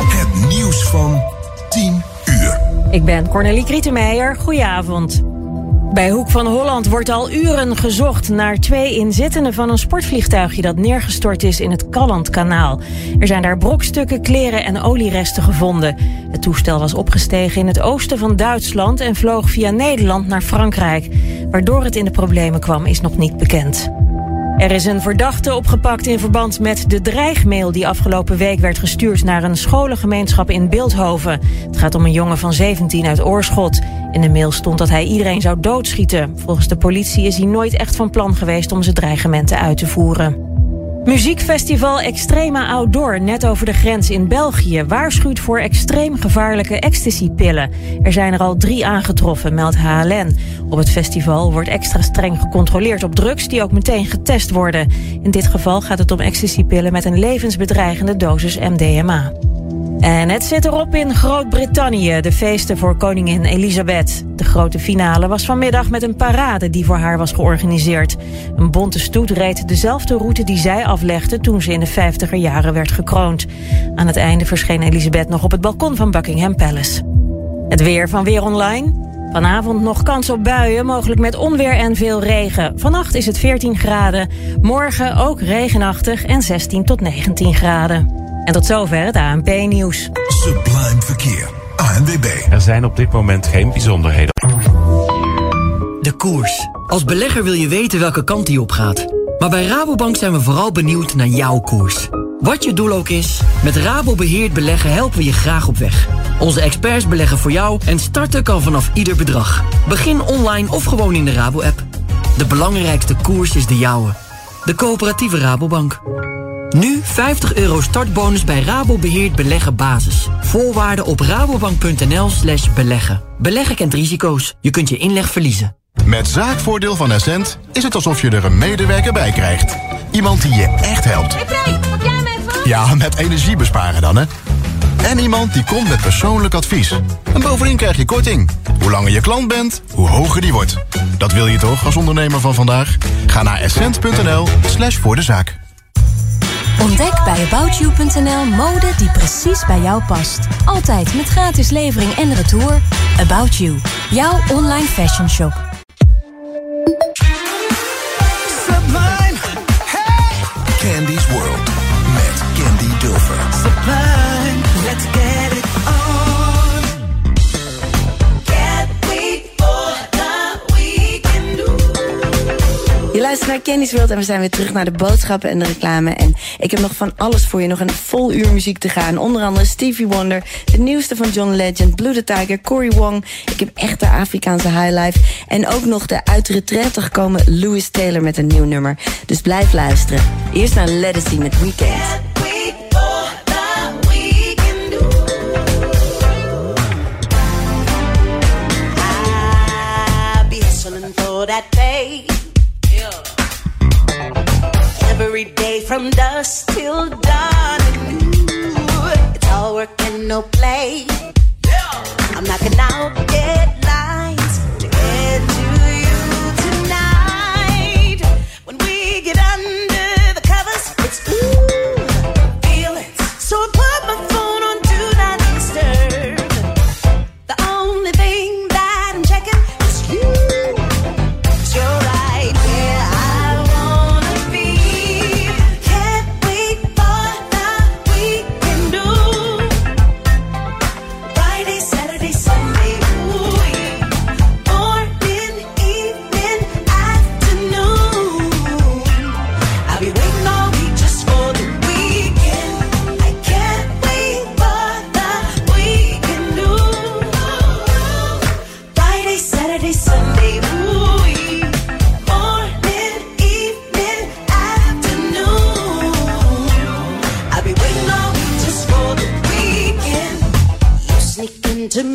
Het nieuws van 10 uur. Ik ben Cornelie Krietenmeijer. Goedenavond. Bij Hoek van Holland wordt al uren gezocht naar twee inzittenden van een sportvliegtuigje dat neergestort is in het Kallandkanaal. Er zijn daar brokstukken, kleren en olieresten gevonden. Het toestel was opgestegen in het oosten van Duitsland en vloog via Nederland naar Frankrijk. Waardoor het in de problemen kwam is nog niet bekend. Er is een verdachte opgepakt in verband met de dreigmail die afgelopen week werd gestuurd naar een scholengemeenschap in Beeldhoven. Het gaat om een jongen van 17 uit Oorschot. In de mail stond dat hij iedereen zou doodschieten. Volgens de politie is hij nooit echt van plan geweest om zijn dreigementen uit te voeren. Muziekfestival Extrema Outdoor, net over de grens in België, waarschuwt voor extreem gevaarlijke ecstasypillen. Er zijn er al drie aangetroffen, meldt HLN. Op het festival wordt extra streng gecontroleerd op drugs die ook meteen getest worden. In dit geval gaat het om ecstasypillen met een levensbedreigende dosis MDMA. En het zit erop in Groot-Brittannië, de feesten voor koningin Elisabeth. De grote finale was vanmiddag met een parade die voor haar was georganiseerd. Een bonte stoet reed dezelfde route die zij aflegde toen ze in de 50er jaren werd gekroond. Aan het einde verscheen Elisabeth nog op het balkon van Buckingham Palace. Het weer van Weer Online. Vanavond nog kans op buien, mogelijk met onweer en veel regen. Vannacht is het 14 graden. Morgen ook regenachtig en 16 tot 19 graden. En tot zover het ANP-nieuws. Sublime Verkeer. ANWB. Er zijn op dit moment geen bijzonderheden. De koers. Als belegger wil je weten welke kant die op gaat. Maar bij Rabobank zijn we vooral benieuwd naar jouw koers. Wat je doel ook is, met Rabo Beheerd Beleggen helpen we je graag op weg. Onze experts beleggen voor jou en starten kan vanaf ieder bedrag. Begin online of gewoon in de Rabo-app. De belangrijkste koers is de jouwe. De coöperatieve Rabobank. Nu 50 euro startbonus bij Rabo Beheerd Beleggen Basis. Voorwaarden op rabobank.nl slash beleggen. Beleggen kent risico's. Je kunt je inleg verliezen. Met zaakvoordeel van Essent is het alsof je er een medewerker bij krijgt. Iemand die je echt helpt. Hey? Ja, met energie besparen dan, hè. En iemand die komt met persoonlijk advies. En bovendien krijg je korting. Hoe langer je klant bent, hoe hoger die wordt. Dat wil je toch als ondernemer van vandaag? Ga naar essent.nl slash voor de zaak. Ontdek bij AboutYou.nl mode die precies bij jou past. Altijd met gratis levering en retour. About You, jouw online fashion shop. Luistert naar Candy's World en we zijn weer terug naar de boodschappen en de reclame. En ik heb nog van alles voor je, nog een vol uur muziek te gaan. Onder andere Stevie Wonder, de nieuwste van John Legend, Blue the Tiger, Cory Wong. Ik heb echte Afrikaanse highlife. En ook nog de uit de retraite gekomen Louis Taylor met een nieuw nummer. Dus blijf luisteren. Eerst naar Legacy met Weekend. That. Every day from dusk till dawn. It's all work and no play. I'm knocking out deadlines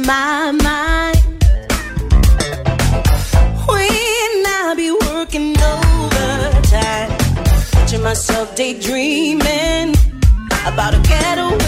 my mind. When I'll be working overtime Picture myself daydreaming About a getaway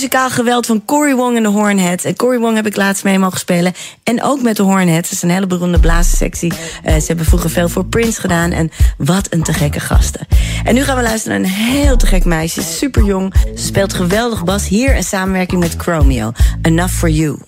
muzikaal geweld van Cory Wong en de Hornhead. En Cory Wong heb ik laatst mee mogen spelen. En ook met de Hornhead. Dat is een hele beroemde blazensectie. Eh, ze hebben vroeger veel voor Prince gedaan. En wat een te gekke gasten. En nu gaan we luisteren naar een heel te gek meisje. Super jong. Speelt geweldig bas. Hier in samenwerking met Chromio. Enough for you.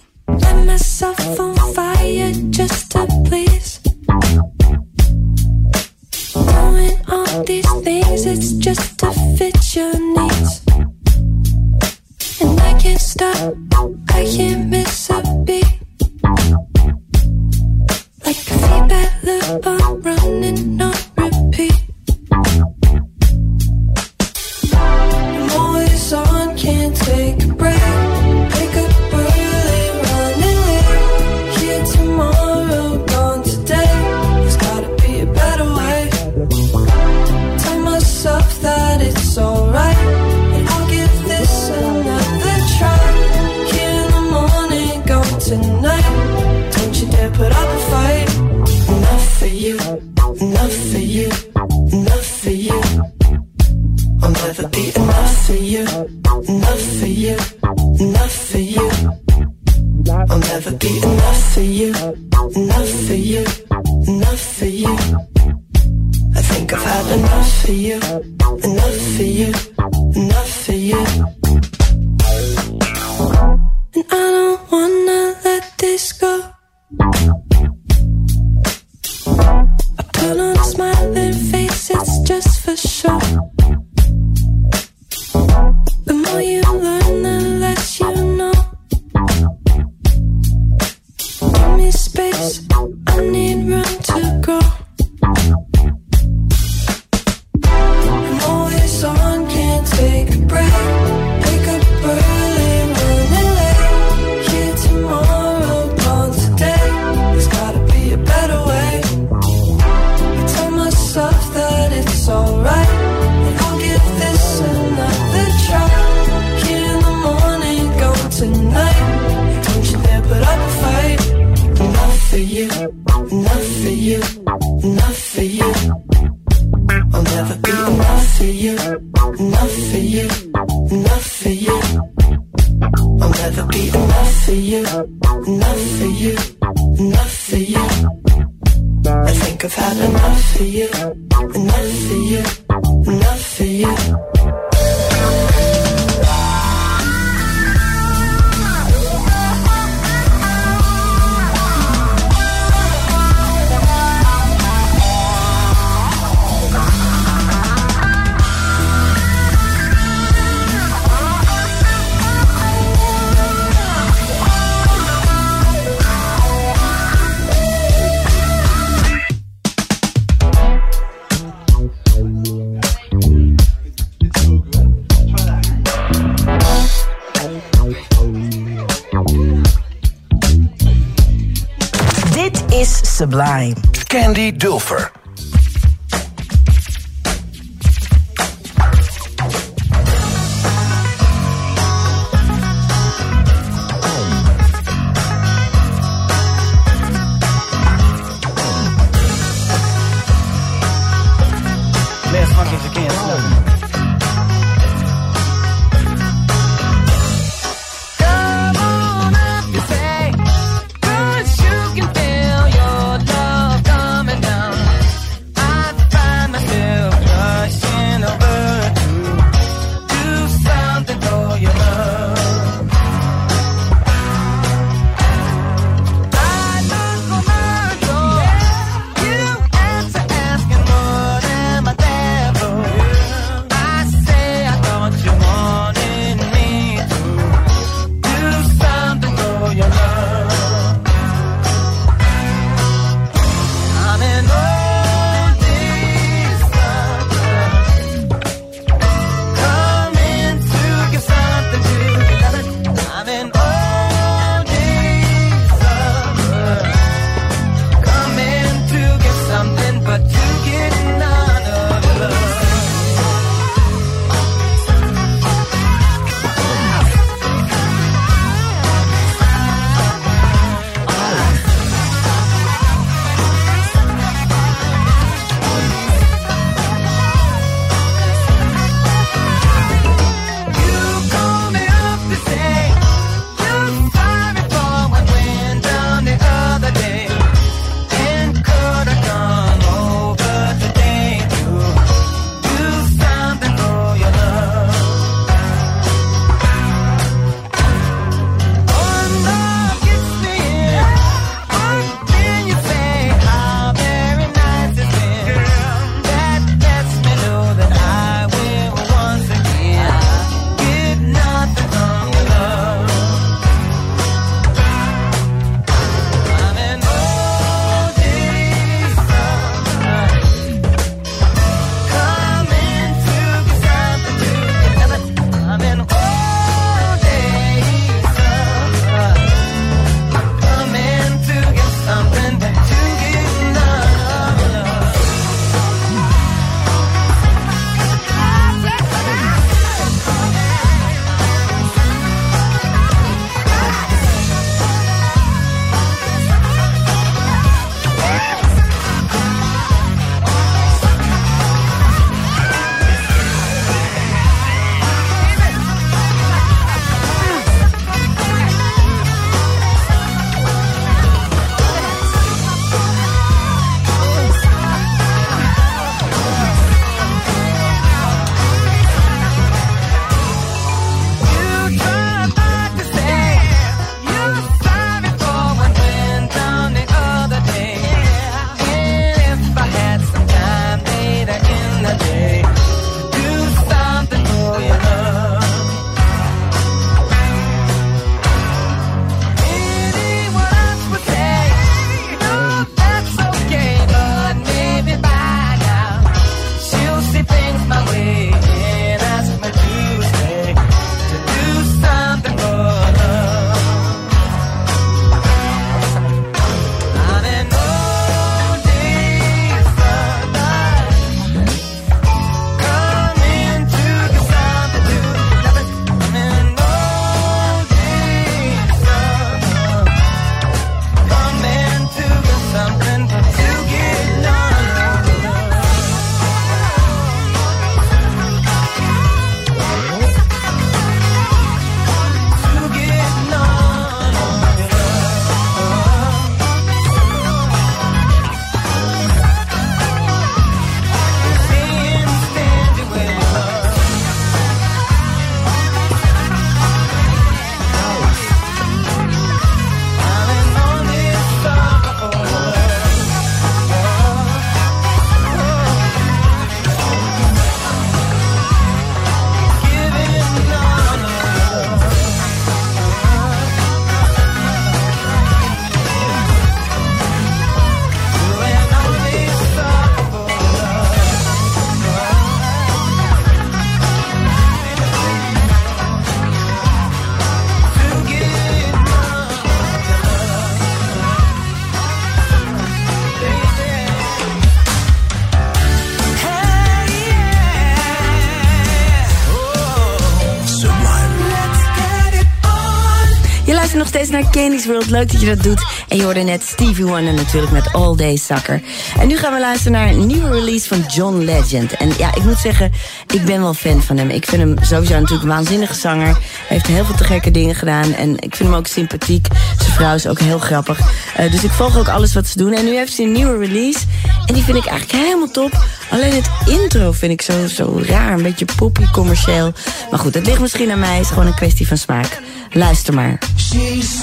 Steeds naar Candy's World. Leuk dat je dat doet. En je hoorde net Stevie Wonder natuurlijk met All Day Sucker. En nu gaan we luisteren naar een nieuwe release van John Legend. En ja, ik moet zeggen, ik ben wel fan van hem. Ik vind hem sowieso natuurlijk een waanzinnige zanger. Hij heeft heel veel te gekke dingen gedaan. En ik vind hem ook sympathiek. Vrouw is ook heel grappig. Uh, dus ik volg ook alles wat ze doen. En nu heeft hij een nieuwe release. En die vind ik eigenlijk helemaal top. Alleen het intro vind ik zo, zo raar. Een beetje poppy, commercieel. Maar goed, het ligt misschien aan mij. Het is gewoon een kwestie van smaak. Luister maar. She's.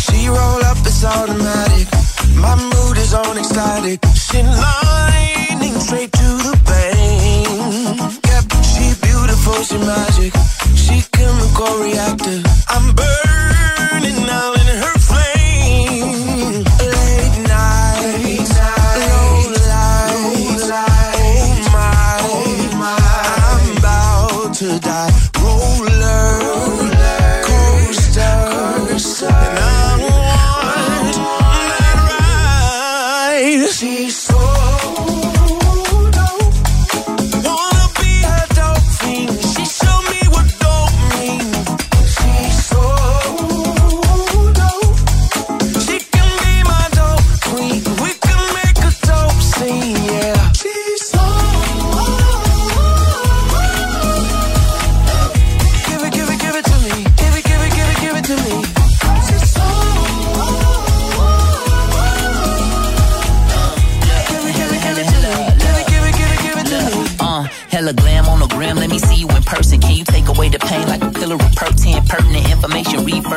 She roll up, automatic. My mood is on. She she magic. She chemical reactor. I'm burning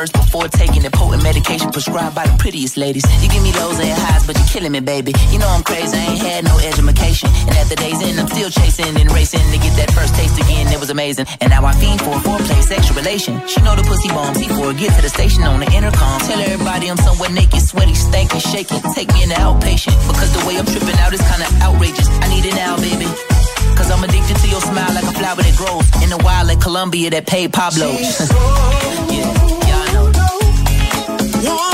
first before taking the potent medication prescribed by the prettiest ladies. You give me lows and highs, but you're killing me, baby. You know I'm crazy, I ain't had no education. And at the day's end, I'm still chasing and racing to get that first taste again. It was amazing. And now I fiend for a foreplay, sexual relation. She know the pussy bomb, C4, get to the station on the intercom. Tell everybody I'm somewhere naked, sweaty, stanky, shaking. Take me in the outpatient, because the way I'm tripping out is kinda outrageous. I need it now, baby. Cause I'm addicted to your smile like a flower that grows in the wild like Colombia that paid Pablo. yeah, want.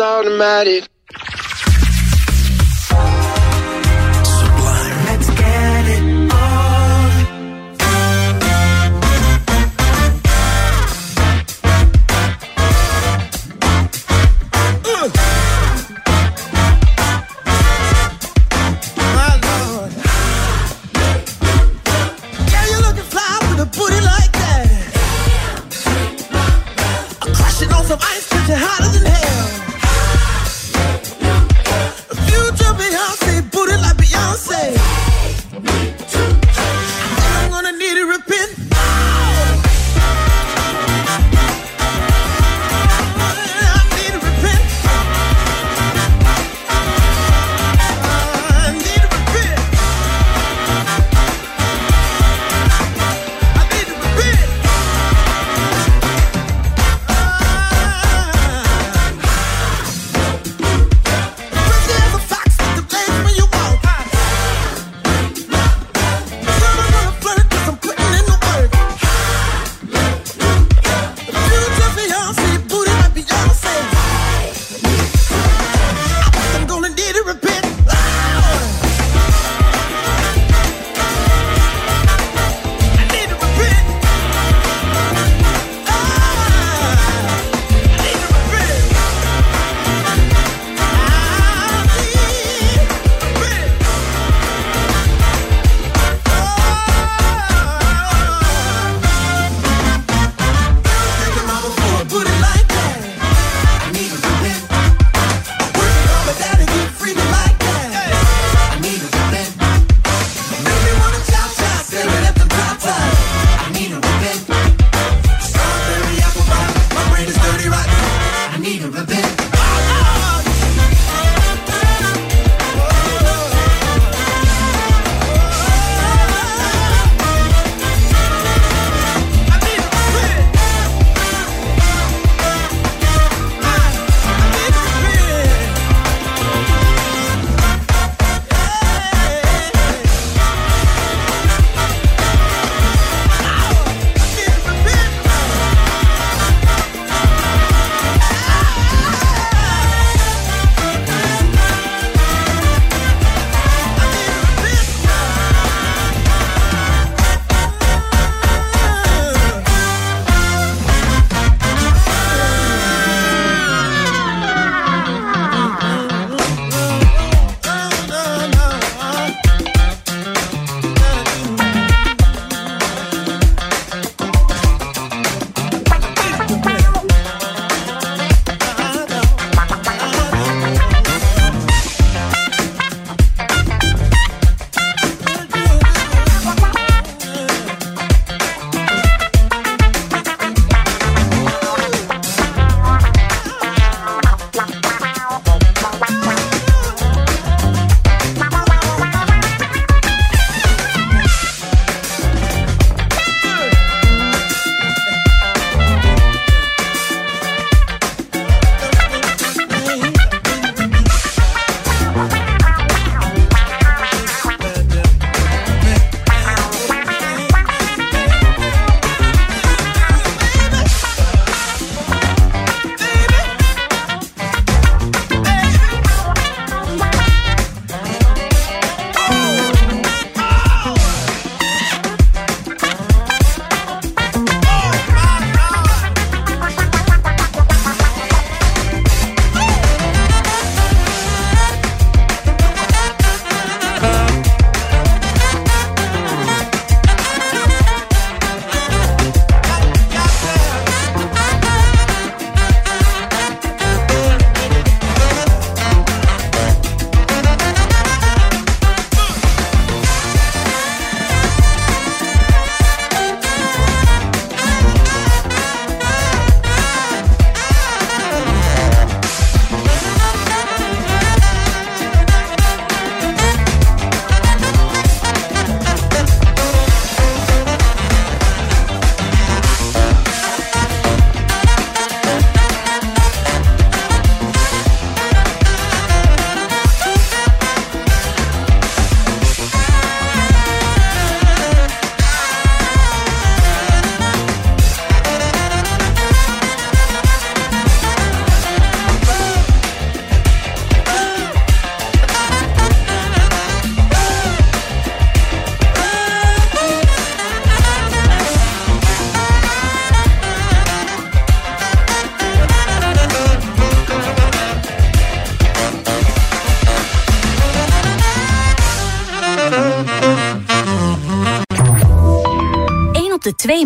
Automatic.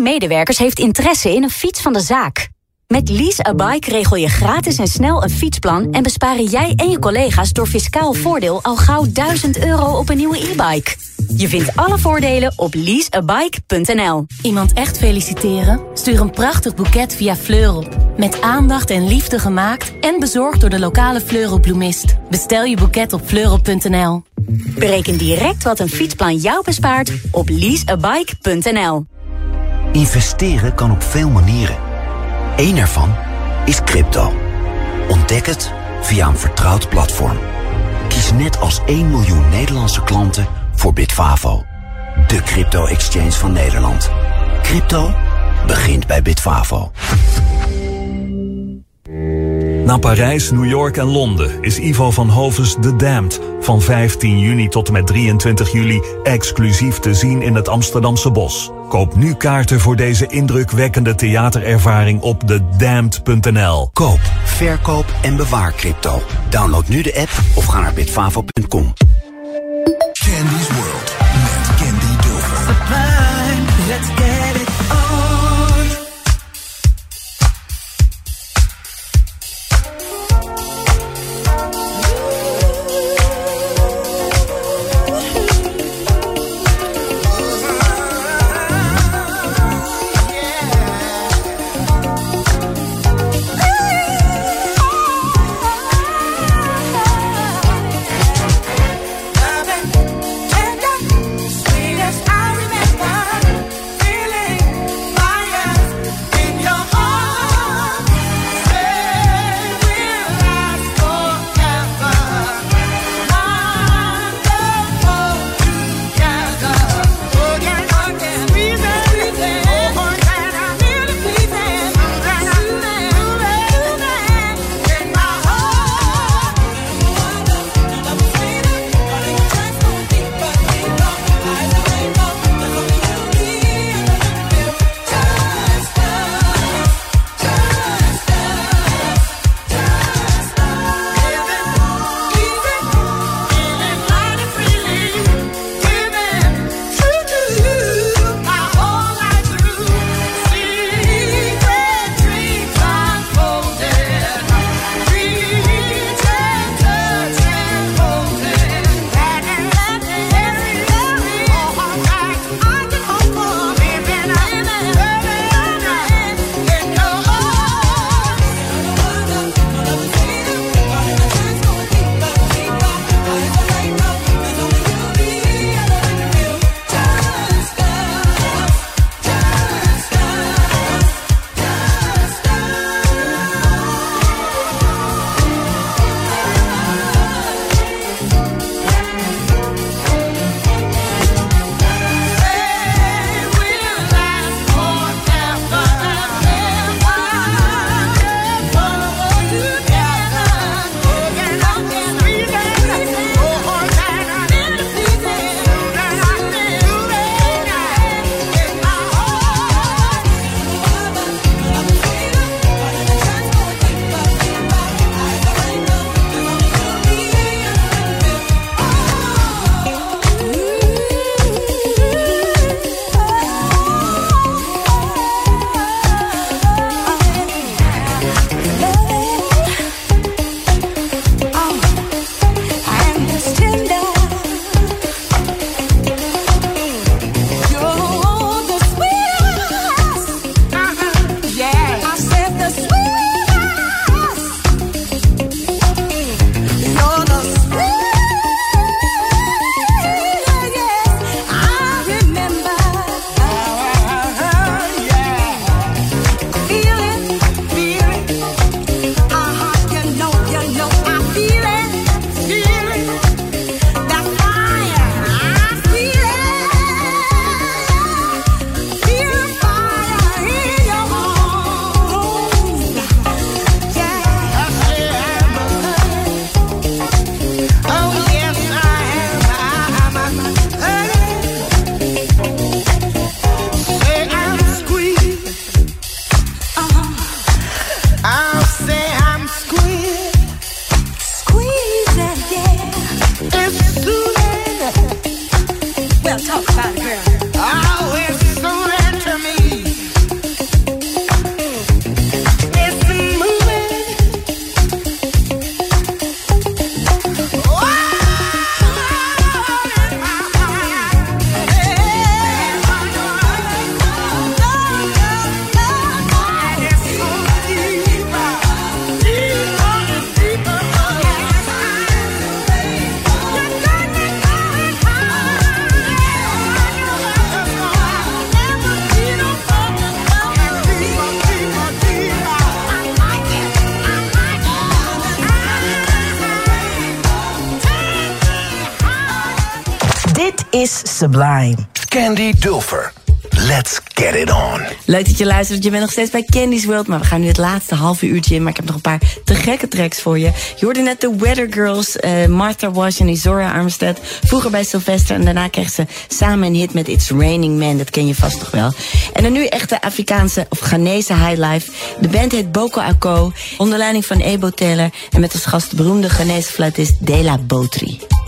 Medewerkers heeft interesse in een fiets van de zaak. Met Lease a Bike regel je gratis en snel een fietsplan... en besparen jij en je collega's door fiscaal voordeel... al gauw 1000 euro op een nieuwe e-bike. Je vindt alle voordelen op leaseabike.nl. Iemand echt feliciteren? Stuur een prachtig boeket via Fleurop. Met aandacht en liefde gemaakt en bezorgd door de lokale Fleurop-bloemist. Bestel je boeket op fleurop.nl. Bereken direct wat een fietsplan jou bespaart op leaseabike.nl. Investeren kan op veel manieren. Eén ervan is crypto. Ontdek het via een vertrouwd platform. Kies net als 1 miljoen Nederlandse klanten voor Bitfavo. De crypto-exchange van Nederland. Crypto begint bij Bitfavo. Na Parijs, New York en Londen is Ivo van Hovens The Damned van 15 juni tot en met 23 juli exclusief te zien in het Amsterdamse Bos. Koop nu kaarten voor deze indrukwekkende theaterervaring op thedamned.nl. Koop, verkoop en bewaar crypto. Download nu de app of ga naar bitfavo.com. is Sublime. Candy Dulfer. Let's get it on. Leuk dat je luistert. Je bent nog steeds bij Candy's World. Maar we gaan nu het laatste halve uurtje in. Maar ik heb nog een paar te gekke tracks voor je. Je hoorde net de Weather Girls, eh, Martha Wash en Izora Armstead. Vroeger bij Sylvester. En daarna kreeg ze samen een hit met It's Raining Man. Dat ken je vast toch wel. En dan nu echt de Afrikaanse of Ghanese highlife. De band heet Boko Ako. Onder leiding van Ebo Taylor. En met als gast de beroemde Ghanese fluitist Dela Botri.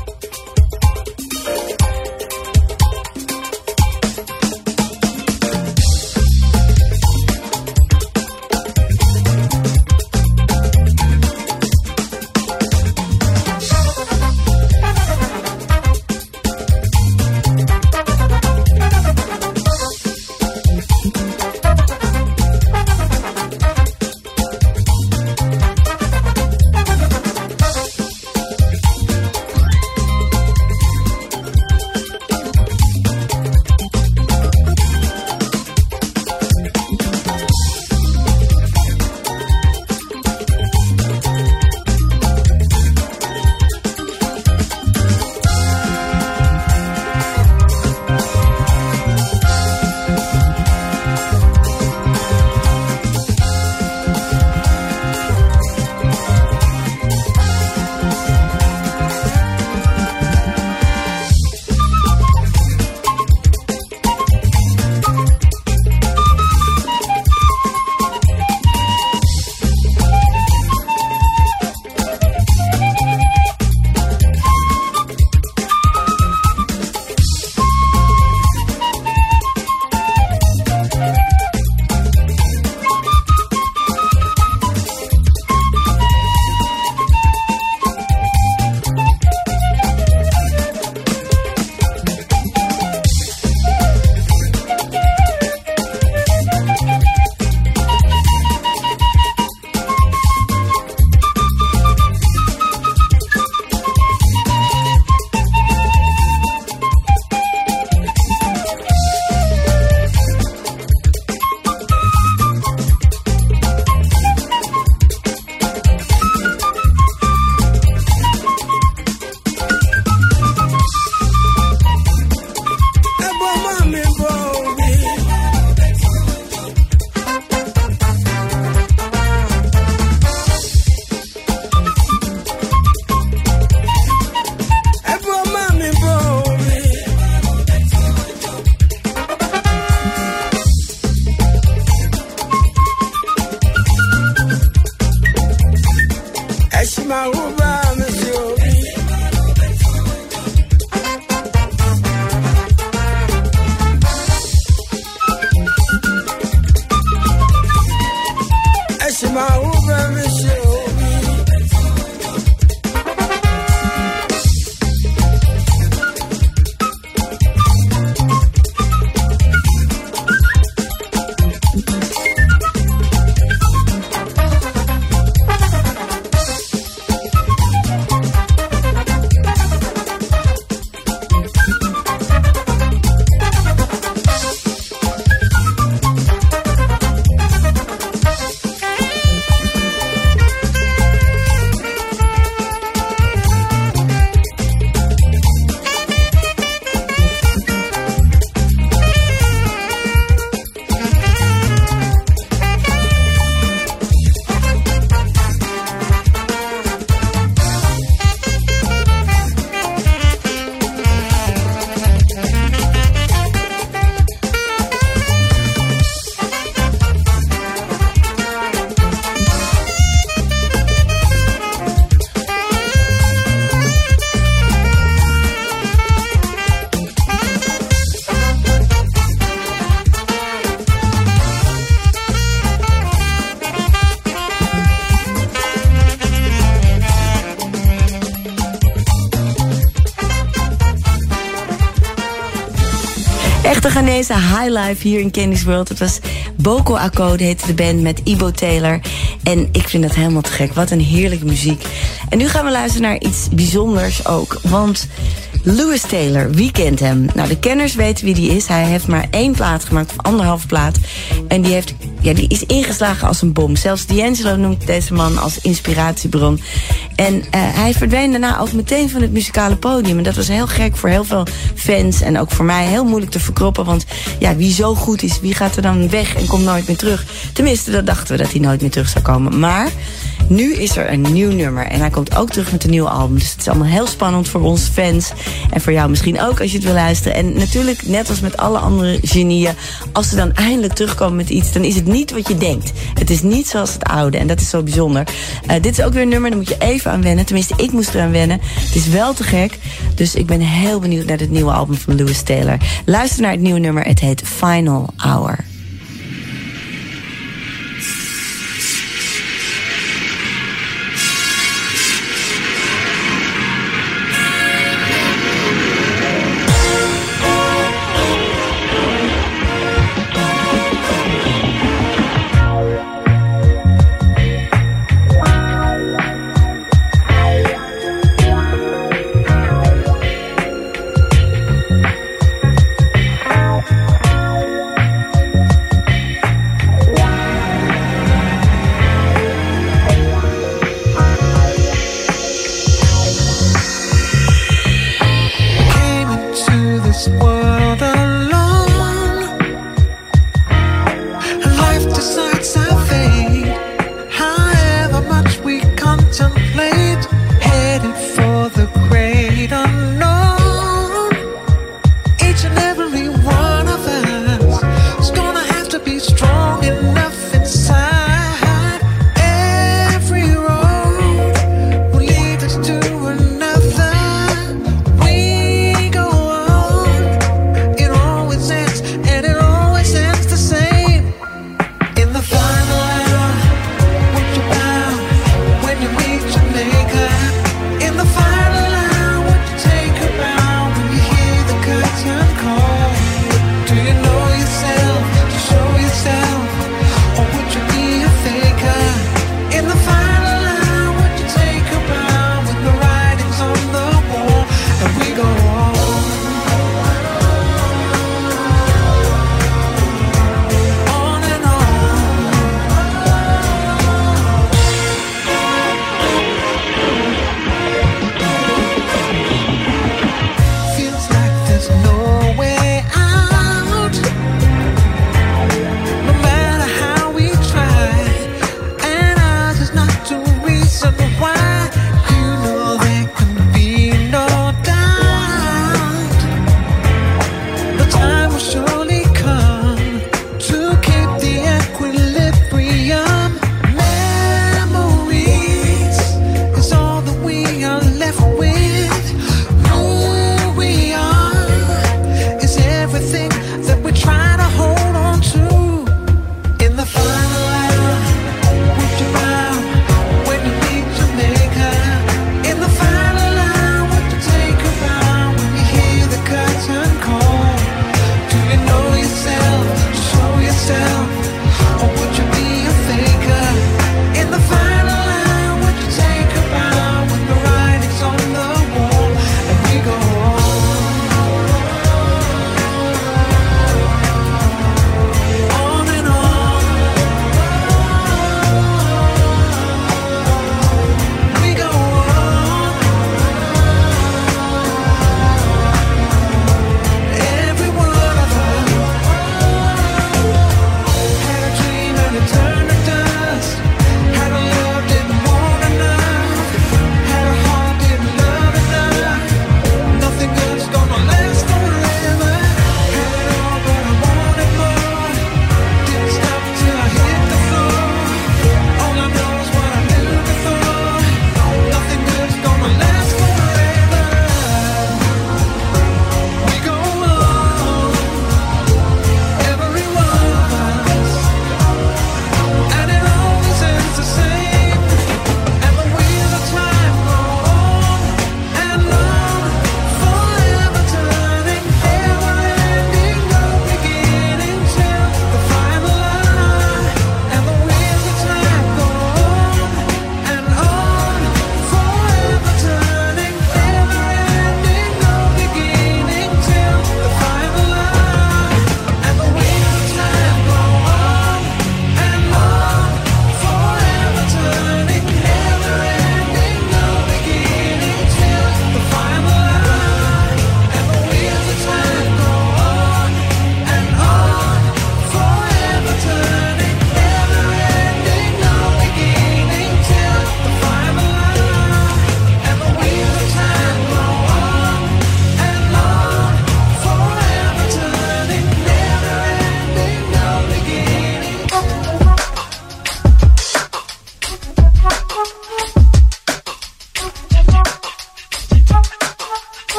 Ghanese highlife hier in Candy's World. Het was Boko Akko, heette de band met Ibo Taylor. En ik vind dat helemaal te gek. Wat een heerlijke muziek. En nu gaan we luisteren naar iets bijzonders ook. Want Lewis Taylor, wie kent hem? Nou, de kenners weten wie die is. Hij heeft maar één plaat gemaakt, of anderhalve plaat. En die, heeft, ja, die is ingeslagen als een bom. Zelfs D'Angelo noemt deze man als inspiratiebron. En uh, hij verdween daarna ook meteen van het muzikale podium. En dat was heel gek voor heel veel fans. En ook voor mij heel moeilijk te verkroppen. Want ja, wie zo goed is, wie gaat er dan weg en komt nooit meer terug? Tenminste, dat dachten we dat hij nooit meer terug zou komen. Maar nu is er een nieuw nummer. En hij komt ook terug met een nieuw album. Dus het is allemaal heel spannend voor ons fans. En voor jou misschien ook als je het wil luisteren. En natuurlijk, net als met alle andere genieën. Als ze dan eindelijk terugkomen met iets, dan is het niet wat je denkt. Het is niet zoals het oude. En dat is zo bijzonder. Uh, dit is ook weer een nummer, daar moet je even aan wennen. Tenminste, ik moest eraan wennen. Het is wel te gek. Dus ik ben heel benieuwd naar het nieuwe album van Lewis Taylor. Luister naar het nieuwe nummer. Het heet Final Hour.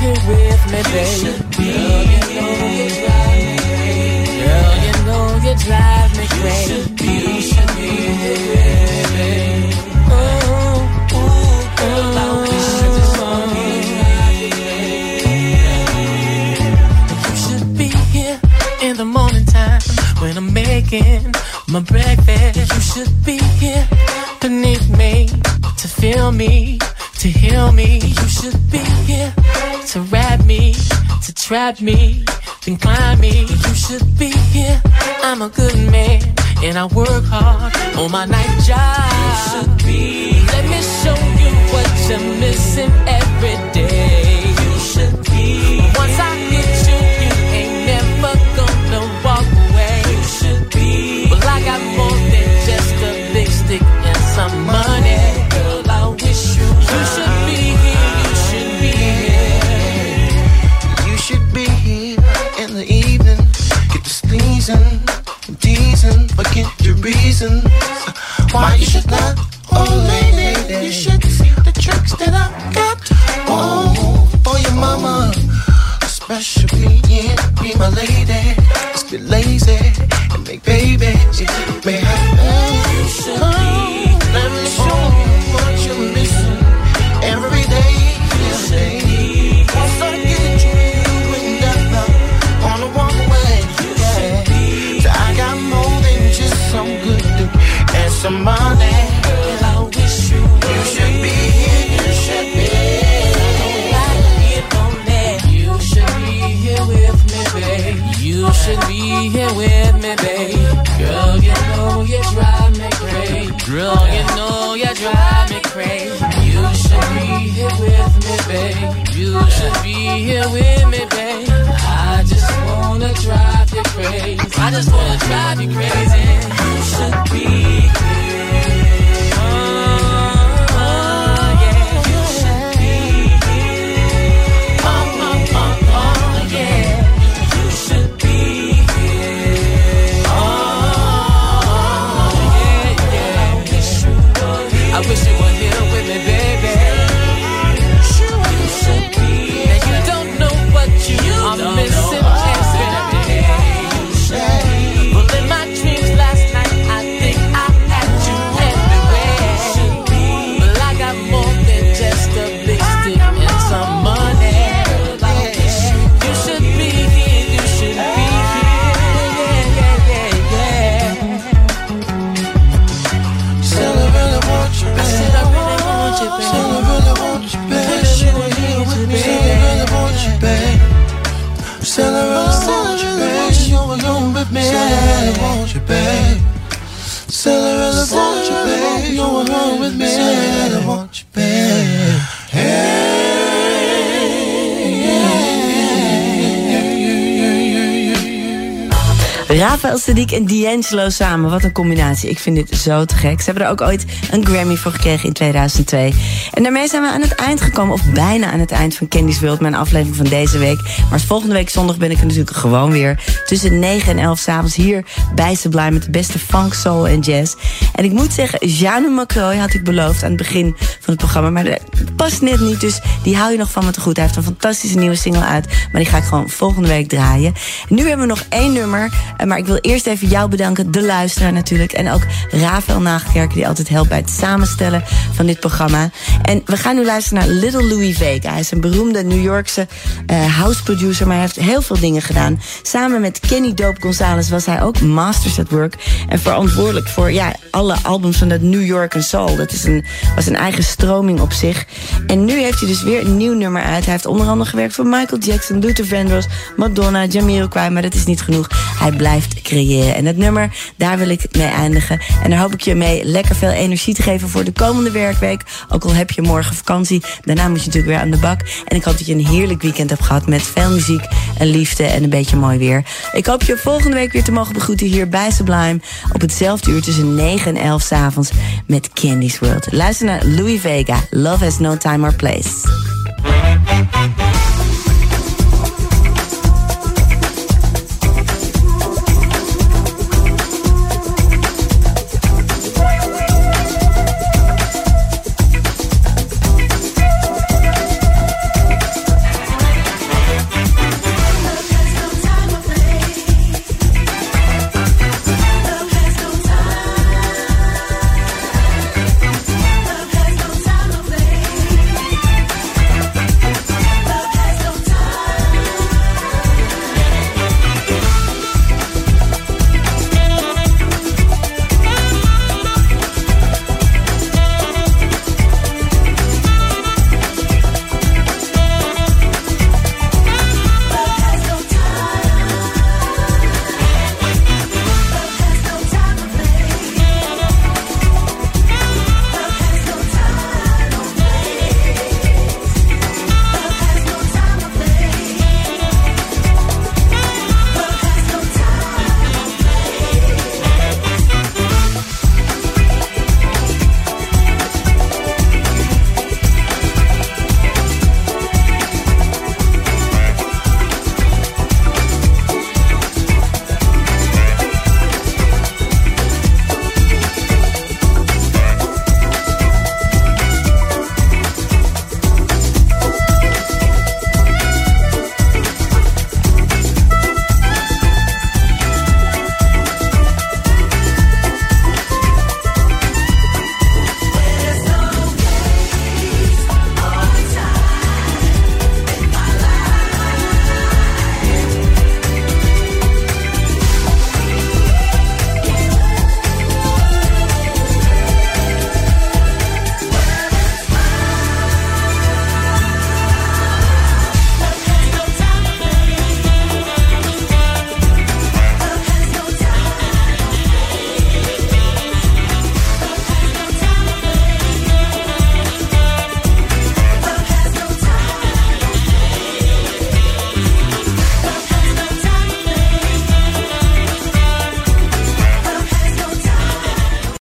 here with me, babe. Girl, you know you drive me crazy. Girl, you know you drive me crazy. You should be here, babe. Ooh, ooh, girl, I the morning time when I'm making my breakfast. You should be here beneath me to feel me, to heal me. You should be here to wrap me, to trap me, then climb me. You should be here. I'm a good man and I work hard on my night job. You should be. Let me show you what you're missing every day. And teasing, forget your reasons. Why you should not, oh lady, you should see the tricks that I got. Oh, for your mama, especially yeah, be my lady. Just be lazy and make babies. May I you should be. You should be here with me, babe. I just wanna drive you crazy. I just wanna drive you crazy. You should be Radio. Rafael Sadiq en D'Angelo samen. Wat een combinatie. Ik vind dit zo te gek. Ze hebben er ook ooit een Grammy voor gekregen in 2002. En daarmee zijn we aan het eind gekomen. Of bijna aan het eind van Candy's World. Mijn aflevering van deze week. Maar volgende week zondag ben ik er natuurlijk gewoon weer. Tussen 9 en 11 s'avonds hier bij Sublime. Met de beste funk, soul en jazz. En ik moet zeggen, Jeanne Macroy had ik beloofd aan het begin van het programma. Maar dat past net niet. Dus die hou je nog van me te goed. Hij heeft een fantastische nieuwe single uit. Maar die ga ik gewoon volgende week draaien. Nu hebben we nog één nummer. Eh, Maar wil eerst even jou bedanken, de luisteraar natuurlijk. En ook Rafael Nagelkerken, die altijd helpt bij het samenstellen van dit programma. En we gaan nu luisteren naar Little Louis Vega. Hij is een beroemde New Yorkse eh, house producer, maar hij heeft heel veel dingen gedaan. Samen met Kenny Dope Gonzalez was hij ook Masters at Work. En verantwoordelijk voor ja, alle albums van dat New York and Soul. Dat is een, was een eigen stroming op zich. En nu heeft hij dus weer een nieuw nummer uit. Hij heeft onder andere gewerkt voor Michael Jackson, Luther Vandross, Madonna, Jamiroquai. Maar dat is niet genoeg. Hij blijft creëren. En het nummer, daar wil ik mee eindigen. En daar hoop ik je mee lekker veel energie te geven voor de komende werkweek. Ook al heb je morgen vakantie. Daarna moet je natuurlijk weer aan de bak. En ik hoop dat je een heerlijk weekend hebt gehad met veel muziek en liefde en een beetje mooi weer. Ik hoop je volgende week weer te mogen begroeten hier bij Sublime. Op hetzelfde uur tussen 9 en 11 s'avonds met Candy's World. Luister naar Louis Vega. Love has no time or place.